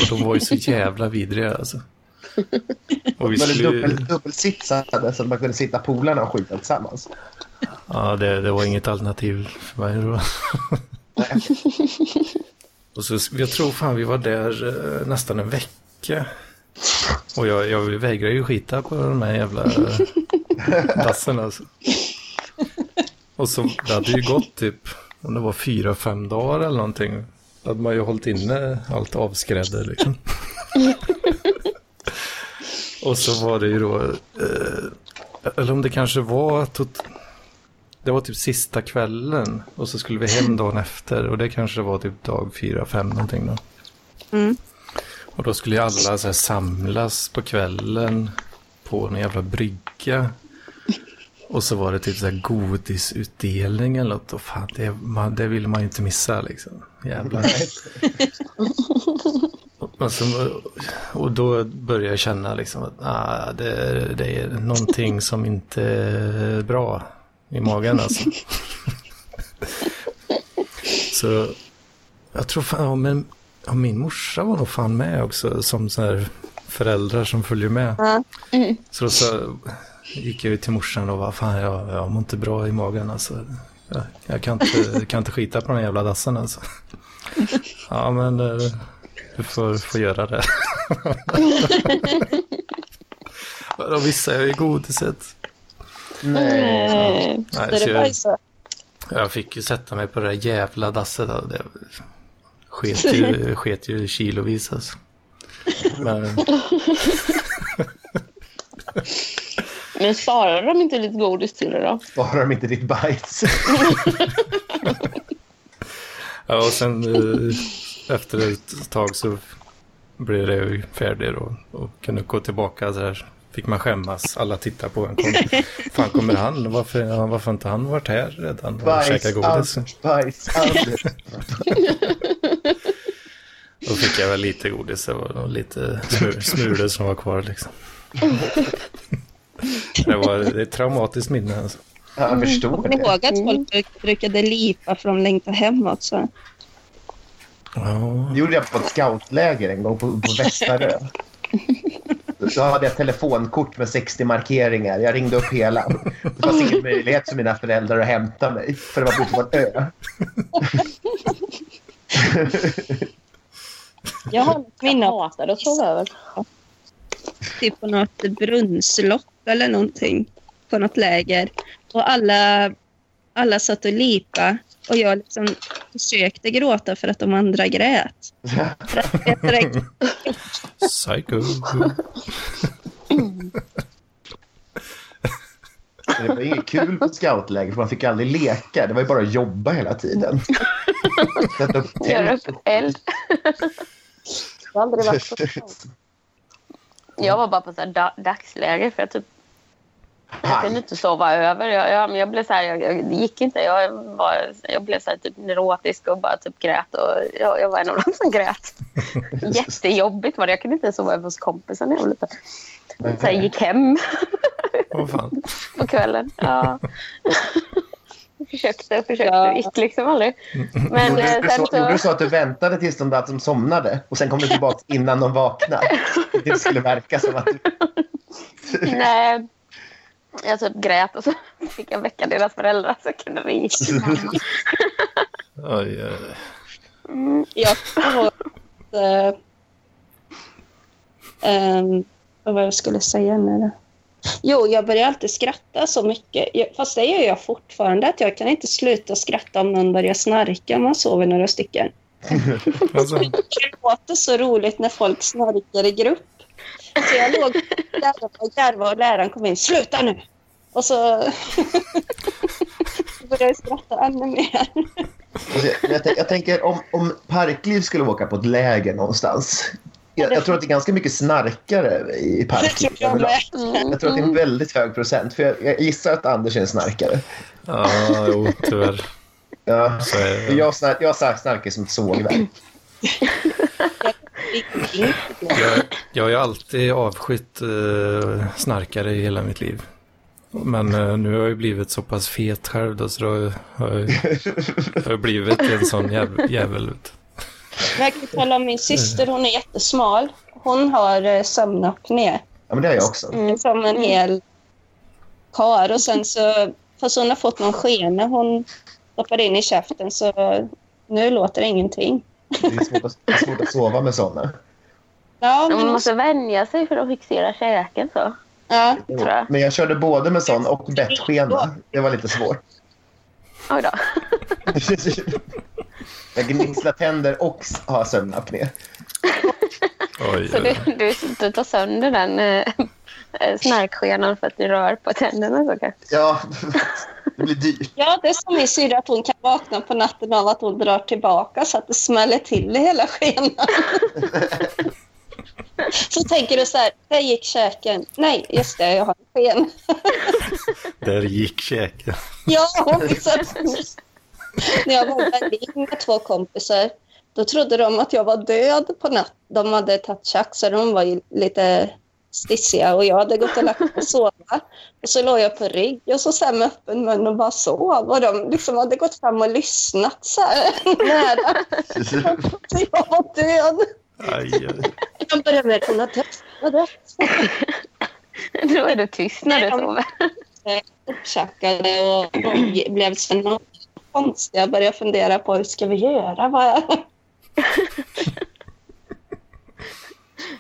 [SPEAKER 1] Och de var ju så jävla vidriga alltså. Och vi skulle,
[SPEAKER 2] dubbel, dubbelsitsade så att man kunde sitta polarna och skita tillsammans?
[SPEAKER 1] ja, det, det var inget alternativ för mig då. Och så, jag tror fan vi var där eh, nästan en vecka. Och jag, jag vägrar ju skita på de här jävla eh, dassen alltså. Och så det hade ju gått typ, om det var fyra, fem dagar eller någonting. Då hade man ju hållit inne allt avskrädde liksom. Och så var det ju då, eh, eller om det kanske var tot- det var typ sista kvällen och så skulle vi hem dagen efter och det kanske var typ dag fyra, fem någonting då.
[SPEAKER 4] Mm.
[SPEAKER 1] Och då skulle ju alla så här samlas på kvällen på en jävla brygga. Och så var det typ så här godisutdelning eller något. Och fan, det, man, det vill man ju inte missa liksom. Jävlar. Och, så, och då började jag känna liksom att ah, det, det är någonting som inte är bra i magen alltså. så jag tror fan, ja, men ja, min morsa var nog fan med också som så här föräldrar som följer med.
[SPEAKER 4] Ja.
[SPEAKER 1] Så då så gick jag ju till morsan och var fan jag, jag mår inte bra i magen alltså. Jag, jag kan, inte, kan inte skita på den jävla dassen alltså. Ja men eh, du får, får göra det. Då missade jag ju godiset.
[SPEAKER 2] Nej.
[SPEAKER 1] Nej,
[SPEAKER 4] Så det var ju
[SPEAKER 1] jag, jag fick ju sätta mig på det där jävla dasset. då. Det sket ju, sket ju kilovis alltså. Men,
[SPEAKER 5] Men sparar de inte lite godis till det då?
[SPEAKER 2] Sparar de inte ditt bajs?
[SPEAKER 1] ja, och sen eh, efter ett tag så blev det ju färdigt och, och kunde gå tillbaka så här. Fick man skämmas, alla tittar på en. Kom, fan kommer han? Varför, har inte han varit här redan och
[SPEAKER 2] Bajs,
[SPEAKER 1] käkat godis?
[SPEAKER 2] allt, bajs, allt.
[SPEAKER 1] Då fick jag väl lite godis och lite smul, smulor som var kvar liksom. Det var det är ett traumatiskt minne alltså.
[SPEAKER 2] Ja, jag förstår det.
[SPEAKER 4] ihåg att folk bruk- brukade lipa för de längtade hemåt? Så.
[SPEAKER 1] Ja,
[SPEAKER 2] Det gjorde jag på ett scoutläger en gång på, på Västarö. Då hade jag telefonkort med 60 markeringar. Jag ringde upp hela. Det fanns ingen möjlighet för mina föräldrar att hämta mig. För det var ute på en ö.
[SPEAKER 4] Jag har ett minne
[SPEAKER 5] Jag
[SPEAKER 4] av
[SPEAKER 5] hatar att sova över.
[SPEAKER 4] Typ på något brunnslopp eller någonting på något läger. Och alla, alla satt och lipa och jag liksom försökte gråta för att de andra grät.
[SPEAKER 1] Psycho.
[SPEAKER 2] Det var inget kul på scoutläger för man fick aldrig leka. Det var ju bara att jobba hela tiden. Sätta upp
[SPEAKER 5] Göra
[SPEAKER 2] tält.
[SPEAKER 5] upp eld.
[SPEAKER 4] Jag har aldrig varit på
[SPEAKER 5] Jag var bara på så da- dagsläger för jag typ jag kunde inte sova över. Jag, jag, jag blev så här, jag, jag, det gick inte. Jag, var, jag blev så här, typ neurotisk och bara typ grät. Och jag, var en av dem som grät. Jättejobbigt var det. Jag kunde inte sova över hos kompisen när jag var liten. Så jag gick hem
[SPEAKER 1] fan.
[SPEAKER 5] på kvällen. Ja. Jag försökte och försökte.
[SPEAKER 4] Ja.
[SPEAKER 5] Gick liksom aldrig. Men
[SPEAKER 2] Gjorde
[SPEAKER 5] eh,
[SPEAKER 2] du,
[SPEAKER 5] sen
[SPEAKER 2] så, gjorde du
[SPEAKER 5] så...
[SPEAKER 2] så att du väntade tills de, att de somnade och sen kom du tillbaka innan de vaknade? Det skulle verka som att du...
[SPEAKER 5] Nej. Jag typ grät och så fick jag väcka deras föräldrar så jag kunde till mamma.
[SPEAKER 1] Oj, oj.
[SPEAKER 5] Mm.
[SPEAKER 4] Jag ihåg att... ehm, vad var det jag skulle säga nu då? Jo, jag börjar alltid skratta så mycket. Fast det gör jag fortfarande. Att jag kan inte sluta skratta om någon börjar snarka om man sover några stycken.
[SPEAKER 1] Alltså,
[SPEAKER 4] Det låter så roligt när folk snarkar i grupp. Så jag låg där och garvade och läraren kom in. Sluta nu! Och så började jag skratta ännu mer.
[SPEAKER 2] Alltså, jag, jag, jag tänker om, om Parkliv skulle åka på ett läger någonstans. Jag, jag tror att det är ganska mycket snarkare i Parkliv.
[SPEAKER 4] jag.
[SPEAKER 2] Jag tror att det är en väldigt hög procent. För jag, jag gissar att Anders är en snarkare.
[SPEAKER 1] ja, jo, tyvärr.
[SPEAKER 2] Ja. Jag, jag snarkar som ett sågverk.
[SPEAKER 1] Jag, jag har ju alltid avskytt eh, snarkare i hela mitt liv. Men eh, nu har jag ju blivit så pass fet själv då, så då har jag, har jag blivit en sån jäv, jävel.
[SPEAKER 4] Men Jag kan tala om min syster, hon är jättesmal. Hon har eh, sömnapné.
[SPEAKER 2] Ja, men det har jag också.
[SPEAKER 4] Mm. Som en hel kar. Och sen så, fast hon har fått någon skena hon stoppade in i käften så nu låter det ingenting.
[SPEAKER 2] Det är svårt att, det är svårt att sova med sådana.
[SPEAKER 4] Ja,
[SPEAKER 5] Man
[SPEAKER 4] men,
[SPEAKER 5] måste vänja sig för att fixera käken så.
[SPEAKER 4] ja.
[SPEAKER 2] Men jag körde både med sån och bettskena. Det var lite svårt.
[SPEAKER 5] Oj då.
[SPEAKER 2] Jag gnisslar tänder och har sömnapné.
[SPEAKER 1] Oj,
[SPEAKER 5] Så du, du, du tar sönder den eh, eh, snarkskenan för att du rör på tänderna så?
[SPEAKER 2] Ja, det blir dyrt.
[SPEAKER 4] ja, det är som min syrra att hon kan vakna på natten av att hon drar tillbaka så att det smäller till i hela skenan. Så tänker du så här, där gick käken. Nej, just det, jag har en sken.
[SPEAKER 1] där gick käken.
[SPEAKER 4] Ja, liksom. När jag var i Berlin med två kompisar, då trodde de att jag var död på natten. De hade tagit tjack, så de var ju lite stissiga och jag hade gått och lagt mig och sova. Och så låg jag på rygg och så, här med öppen mun och bara sov. Och de liksom hade gått fram och lyssnat så här nära. Så jag var död.
[SPEAKER 1] Aj, aj.
[SPEAKER 4] De började med hon har dött. Hon har dött.
[SPEAKER 5] Då är du tyst när du sover.
[SPEAKER 4] upptjackade och och blev så konstiga. Jag började fundera på hur ska vi göra? Vad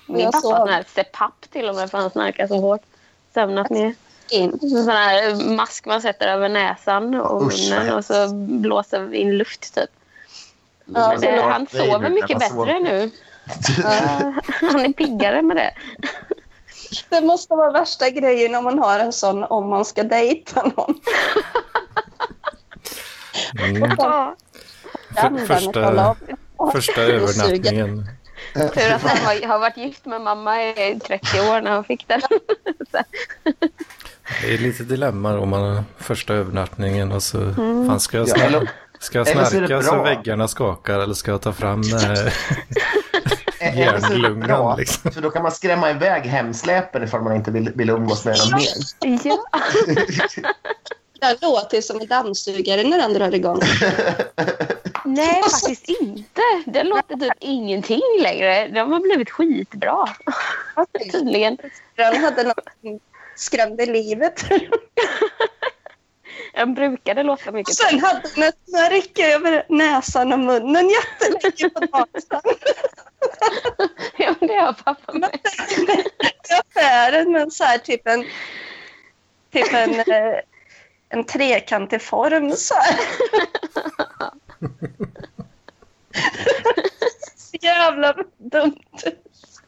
[SPEAKER 5] Min
[SPEAKER 4] Jag
[SPEAKER 5] pappa
[SPEAKER 4] sov.
[SPEAKER 5] har sån här CPAP till och med för han snarkar så hårt. Sömnat ner.
[SPEAKER 4] in.
[SPEAKER 5] En sån här mask man sätter över näsan och munnen och så blåser vi in luft typ.
[SPEAKER 4] Ja,
[SPEAKER 5] Men han sover mycket
[SPEAKER 2] sover.
[SPEAKER 5] bättre nu. Han är piggare med det.
[SPEAKER 4] Det måste vara värsta grejen om man har en sån om man ska dejta någon.
[SPEAKER 1] Mm.
[SPEAKER 5] Ja.
[SPEAKER 1] För, första, första övernattningen.
[SPEAKER 5] Tur att han var, har varit gift med mamma i 30 år när han fick den.
[SPEAKER 1] Det är lite dilemma om man har första övernattningen och så
[SPEAKER 5] Mm.
[SPEAKER 1] fan, ska jag,
[SPEAKER 2] Ja,
[SPEAKER 1] snarka, ska jag snarka så väggarna skakar eller ska jag ta fram eh, Järnlungan,
[SPEAKER 2] bra,
[SPEAKER 1] liksom.
[SPEAKER 2] För då kan man skrämma iväg hemsläpen ifall man inte vill, vill umgås med dem mer.
[SPEAKER 5] Ja.
[SPEAKER 4] Den låter som en dammsugare när den drar igång.
[SPEAKER 5] Nej, faktiskt inte. Det låter typ ingenting längre. De har blivit skitbra. Tydligen.
[SPEAKER 4] Den hade något skrämde livet.
[SPEAKER 5] De brukade låta mycket.
[SPEAKER 4] Sen hade den ett märke över näsan och munnen jättelänge på dagen.
[SPEAKER 5] Ja, det har pappa med.
[SPEAKER 4] i affären med så här typ en, typ en, eh, en trekantig form. Så här. Så Jävla dumt.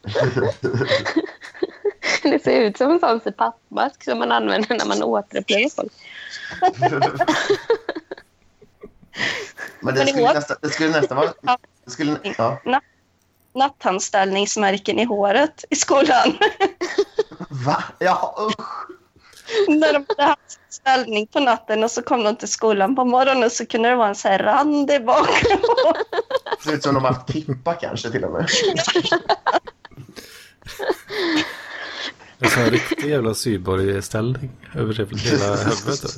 [SPEAKER 5] Det ser ut som en sån CPAP-mask som man använder när man återupplivar folk.
[SPEAKER 2] Men det skulle, nästan, det skulle nästan vara... Det skulle, ja.
[SPEAKER 4] Natthandställningsmärken i håret i skolan.
[SPEAKER 2] Va? Ja, usch.
[SPEAKER 4] När de hade haft ställning på natten och så kom de till skolan på morgonen så kunde det vara en så här rand i bakom.
[SPEAKER 2] Det ser ut som de har haft kippa kanske till och med.
[SPEAKER 1] Det är som en riktig jävla sydborg-ställning över hela huvudet.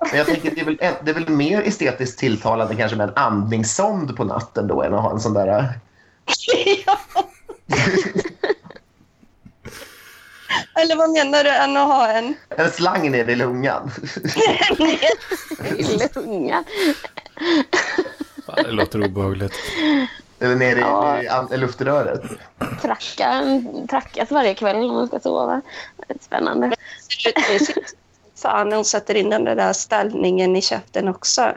[SPEAKER 2] Men jag tänker det är, väl, det är väl mer estetiskt tilltalande kanske med en andningssond på natten då än att ha en sån där...
[SPEAKER 4] ja. Eller vad menar du än att ha en
[SPEAKER 2] En slang ner i lungan.
[SPEAKER 5] I lungan.
[SPEAKER 1] Fan, Det låter obehagligt.
[SPEAKER 2] Eller ner i,
[SPEAKER 5] Ja.
[SPEAKER 2] i, an- i luftröret.
[SPEAKER 5] Tracka, trackas varje kväll när man ska sova. Spännande.
[SPEAKER 4] Fan, hon sätter in den där ställningen i käften också.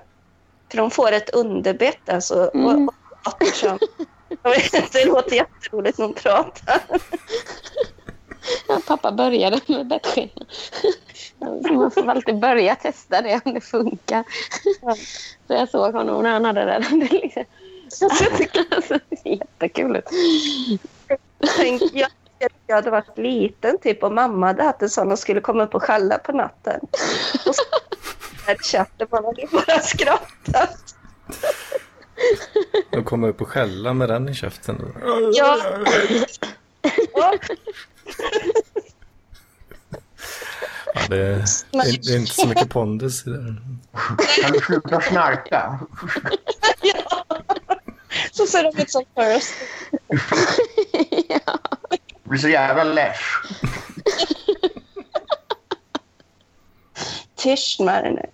[SPEAKER 4] För de får ett underbett alltså. Och,
[SPEAKER 5] Mm.
[SPEAKER 4] och vet inte, det låter jätteroligt när hon pratar.
[SPEAKER 5] Ja, pappa började med bettskena. Så man får alltid börja testa det om det funkar. Så jag såg honom när han hade det. Det liksom. alltså, jättekul ut.
[SPEAKER 4] Tänk, jag, jag hade varit liten typ och mamma hade haft en sån och skulle komma upp och skälla på natten. Och så där käften, man hade bara skrattat.
[SPEAKER 1] De kommer upp och skälla med den i käften.
[SPEAKER 4] Ja. Ja.
[SPEAKER 1] Ja, det, är, det är inte så mycket pondus i det.
[SPEAKER 2] Kan du sluta snarka?
[SPEAKER 4] Ja. Så ser de ut som first.
[SPEAKER 5] ja.
[SPEAKER 2] Du blir så jävla less.
[SPEAKER 4] Tyst med dig nu.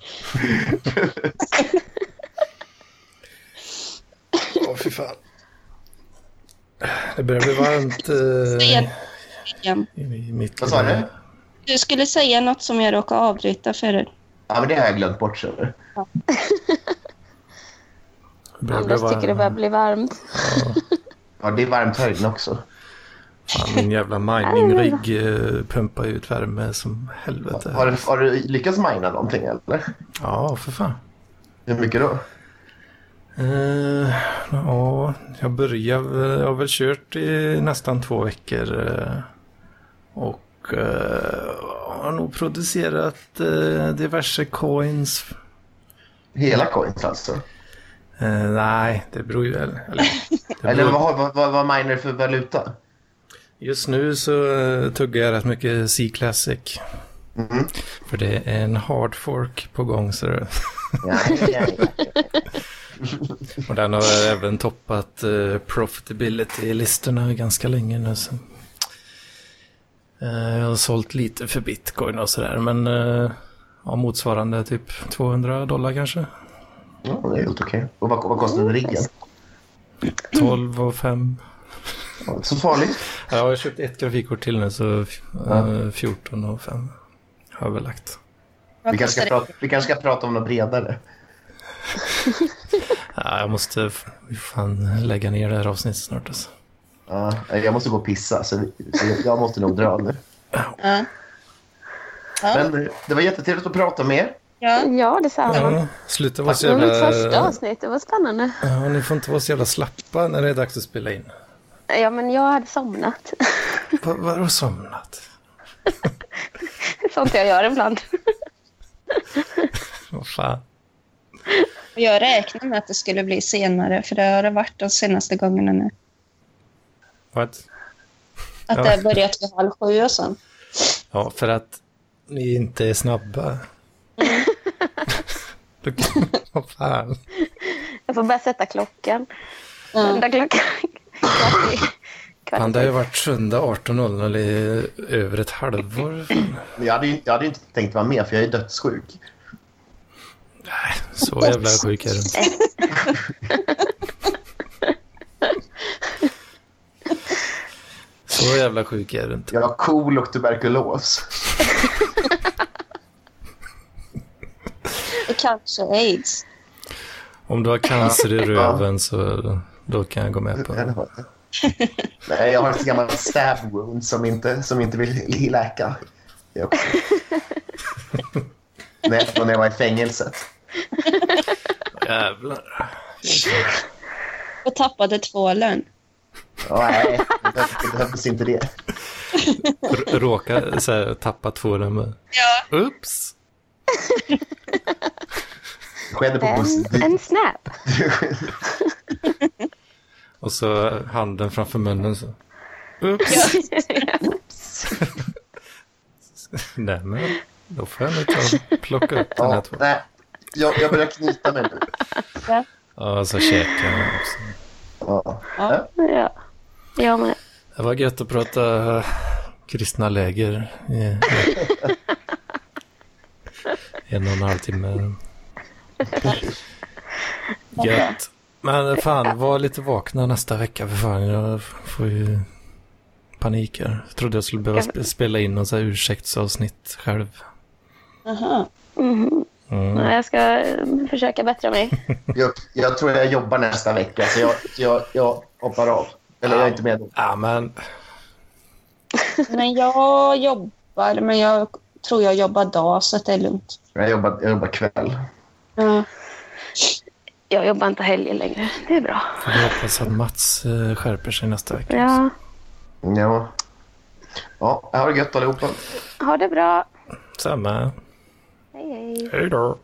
[SPEAKER 1] Åh, fy fan. Det börjar bli varmt eh,
[SPEAKER 4] Igen. Igen.
[SPEAKER 1] i, i mitt
[SPEAKER 2] Vad sa du?
[SPEAKER 4] Du skulle säga något som jag råkade avbryta förut.
[SPEAKER 2] Ja, men det har jag glömt bort. Så.
[SPEAKER 1] Det börjar bli
[SPEAKER 5] Anders tycker det börjar bli varmt.
[SPEAKER 2] Ja, det är varmt höjden också.
[SPEAKER 1] Fan, min jävla mining-rigg eh, pumpar ut värme som helvete.
[SPEAKER 2] Har du, har du lyckats mina någonting eller?
[SPEAKER 1] Ja, för fan.
[SPEAKER 2] Hur mycket då?
[SPEAKER 1] Eh, ja, jag börjar, jag har väl kört i nästan två veckor. eh, och eh, har nog producerat diverse coins.
[SPEAKER 2] Hela coins alltså?
[SPEAKER 1] Eh, nej, det beror ju... Eller, eller, det
[SPEAKER 2] Eller
[SPEAKER 1] beror,
[SPEAKER 2] vad, vad, vad, du för valuta?
[SPEAKER 1] just nu så eh, tuggar jag rätt mycket C-Classic.
[SPEAKER 2] Mhm.
[SPEAKER 1] För det är en hard fork på gång. Så det,
[SPEAKER 2] Ja, ja, ja.
[SPEAKER 1] och den har även toppat eh, profitability-listorna ganska länge nu. Så. Eh, jag har sålt lite för bitcoin och sådär. Men ja, motsvarande typ 200 dollar kanske.
[SPEAKER 2] Ja, det är helt okej. Och vad, vad kostade riggen?
[SPEAKER 1] 12 och 5.
[SPEAKER 2] Ja, inte Så farligt.
[SPEAKER 1] Ja, jag har köpt ett grafikkort till nu så eh, 14 och 5 har jag väl lagt.
[SPEAKER 2] Vi kanske, ska prata, vi kanske ska prata om något bredare.
[SPEAKER 1] Ja, jag måste fan lägga ner det här avsnittet snart alltså.
[SPEAKER 2] Ja, jag måste gå och pissa, så jag måste nog dra nu.
[SPEAKER 4] Ja. Ja.
[SPEAKER 2] Men eh, det var jättetrevligt att prata med er.
[SPEAKER 4] Ja.
[SPEAKER 5] Ja, detsamma.
[SPEAKER 1] Ja, sluta vara så
[SPEAKER 5] Det var mitt första
[SPEAKER 1] jävla...
[SPEAKER 5] avsnitt. Det var spännande.
[SPEAKER 1] Ja, ni får inte vara så jävla slappa när det är dags att spela in.
[SPEAKER 5] Ja, men jag hade somnat.
[SPEAKER 1] Va- Vadå somnat?
[SPEAKER 5] Sånt jag gör ibland.
[SPEAKER 1] Vad fan.
[SPEAKER 4] Jag räknade med att det skulle bli senare, för det har det varit de senaste gångerna nu.
[SPEAKER 1] What?
[SPEAKER 4] Att
[SPEAKER 1] Ja.
[SPEAKER 4] det har börjat vid halv sju och sånt.
[SPEAKER 1] Ja, för att ni inte är snabba. Då kan- Vad fan.
[SPEAKER 5] Jag får börja sätta klockan. Ända klockan.
[SPEAKER 1] Fan, det har ju varit söndag 18.00 i över ett halvår.
[SPEAKER 2] Jag hade ju jag hade ju inte tänkt vara med, för jag är dödssjuk.
[SPEAKER 1] Nej, så jävla sjuk är du inte. Så jävla sjuk är du inte.
[SPEAKER 2] Jag har KOL och tuberkulos.
[SPEAKER 4] Kanske aids.
[SPEAKER 1] Om du har cancer i röven så då kan jag gå med på det.
[SPEAKER 2] Nej, jag har ett gammalt stab wound som inte, som inte vill läka. När, från när jag var i fängelset.
[SPEAKER 1] Jävlar.
[SPEAKER 4] Och tappade tvålen.
[SPEAKER 2] Ja, nej, det behövdes inte det.
[SPEAKER 1] Råka så här, tappa två med.
[SPEAKER 4] Ja.
[SPEAKER 1] Oops.
[SPEAKER 2] Skedde på
[SPEAKER 5] En,
[SPEAKER 2] bussen.
[SPEAKER 5] en snap.
[SPEAKER 1] Och så handen framför munnen så. Oops. Nej men, då får jag nog och plocka upp den här två.
[SPEAKER 2] nej, jag, jag börjar knyta mig nu.
[SPEAKER 1] Ja, så käkar jag också.
[SPEAKER 2] Ja.
[SPEAKER 4] Ja.
[SPEAKER 5] Ja, jag med.
[SPEAKER 1] Det var gött att prata eh, kristna läger i en och en halv timme. Gött. Men fan, var lite vakna nästa vecka för fan. Jag får ju panik här. Jag trodde jag skulle behöva sp- spela in någon så här ursäktsavsnitt själv.
[SPEAKER 4] Aha.
[SPEAKER 5] Mhm.
[SPEAKER 1] Mm.
[SPEAKER 5] Ja, Jag ska eh, försöka bättra mig.
[SPEAKER 2] Jag, jag tror jag jobbar nästa vecka, så jag, jag, jag hoppar av. Eller jag är inte med.
[SPEAKER 1] Ja, men
[SPEAKER 4] Men jag jobbar, men jag tror jag jobbar dag så att det är lugnt.
[SPEAKER 2] Jag jobbar, jag jobbar kväll.
[SPEAKER 4] Ja.
[SPEAKER 5] Jag jobbar inte helger längre. Det är bra.
[SPEAKER 1] får vi hoppas att Mats eh, skärper sig nästa vecka.
[SPEAKER 5] Ja,
[SPEAKER 2] Ja. Ja, ha det gött allihopa.
[SPEAKER 5] ha det bra.
[SPEAKER 1] Samma.
[SPEAKER 5] Hej, hej.
[SPEAKER 1] Hej då.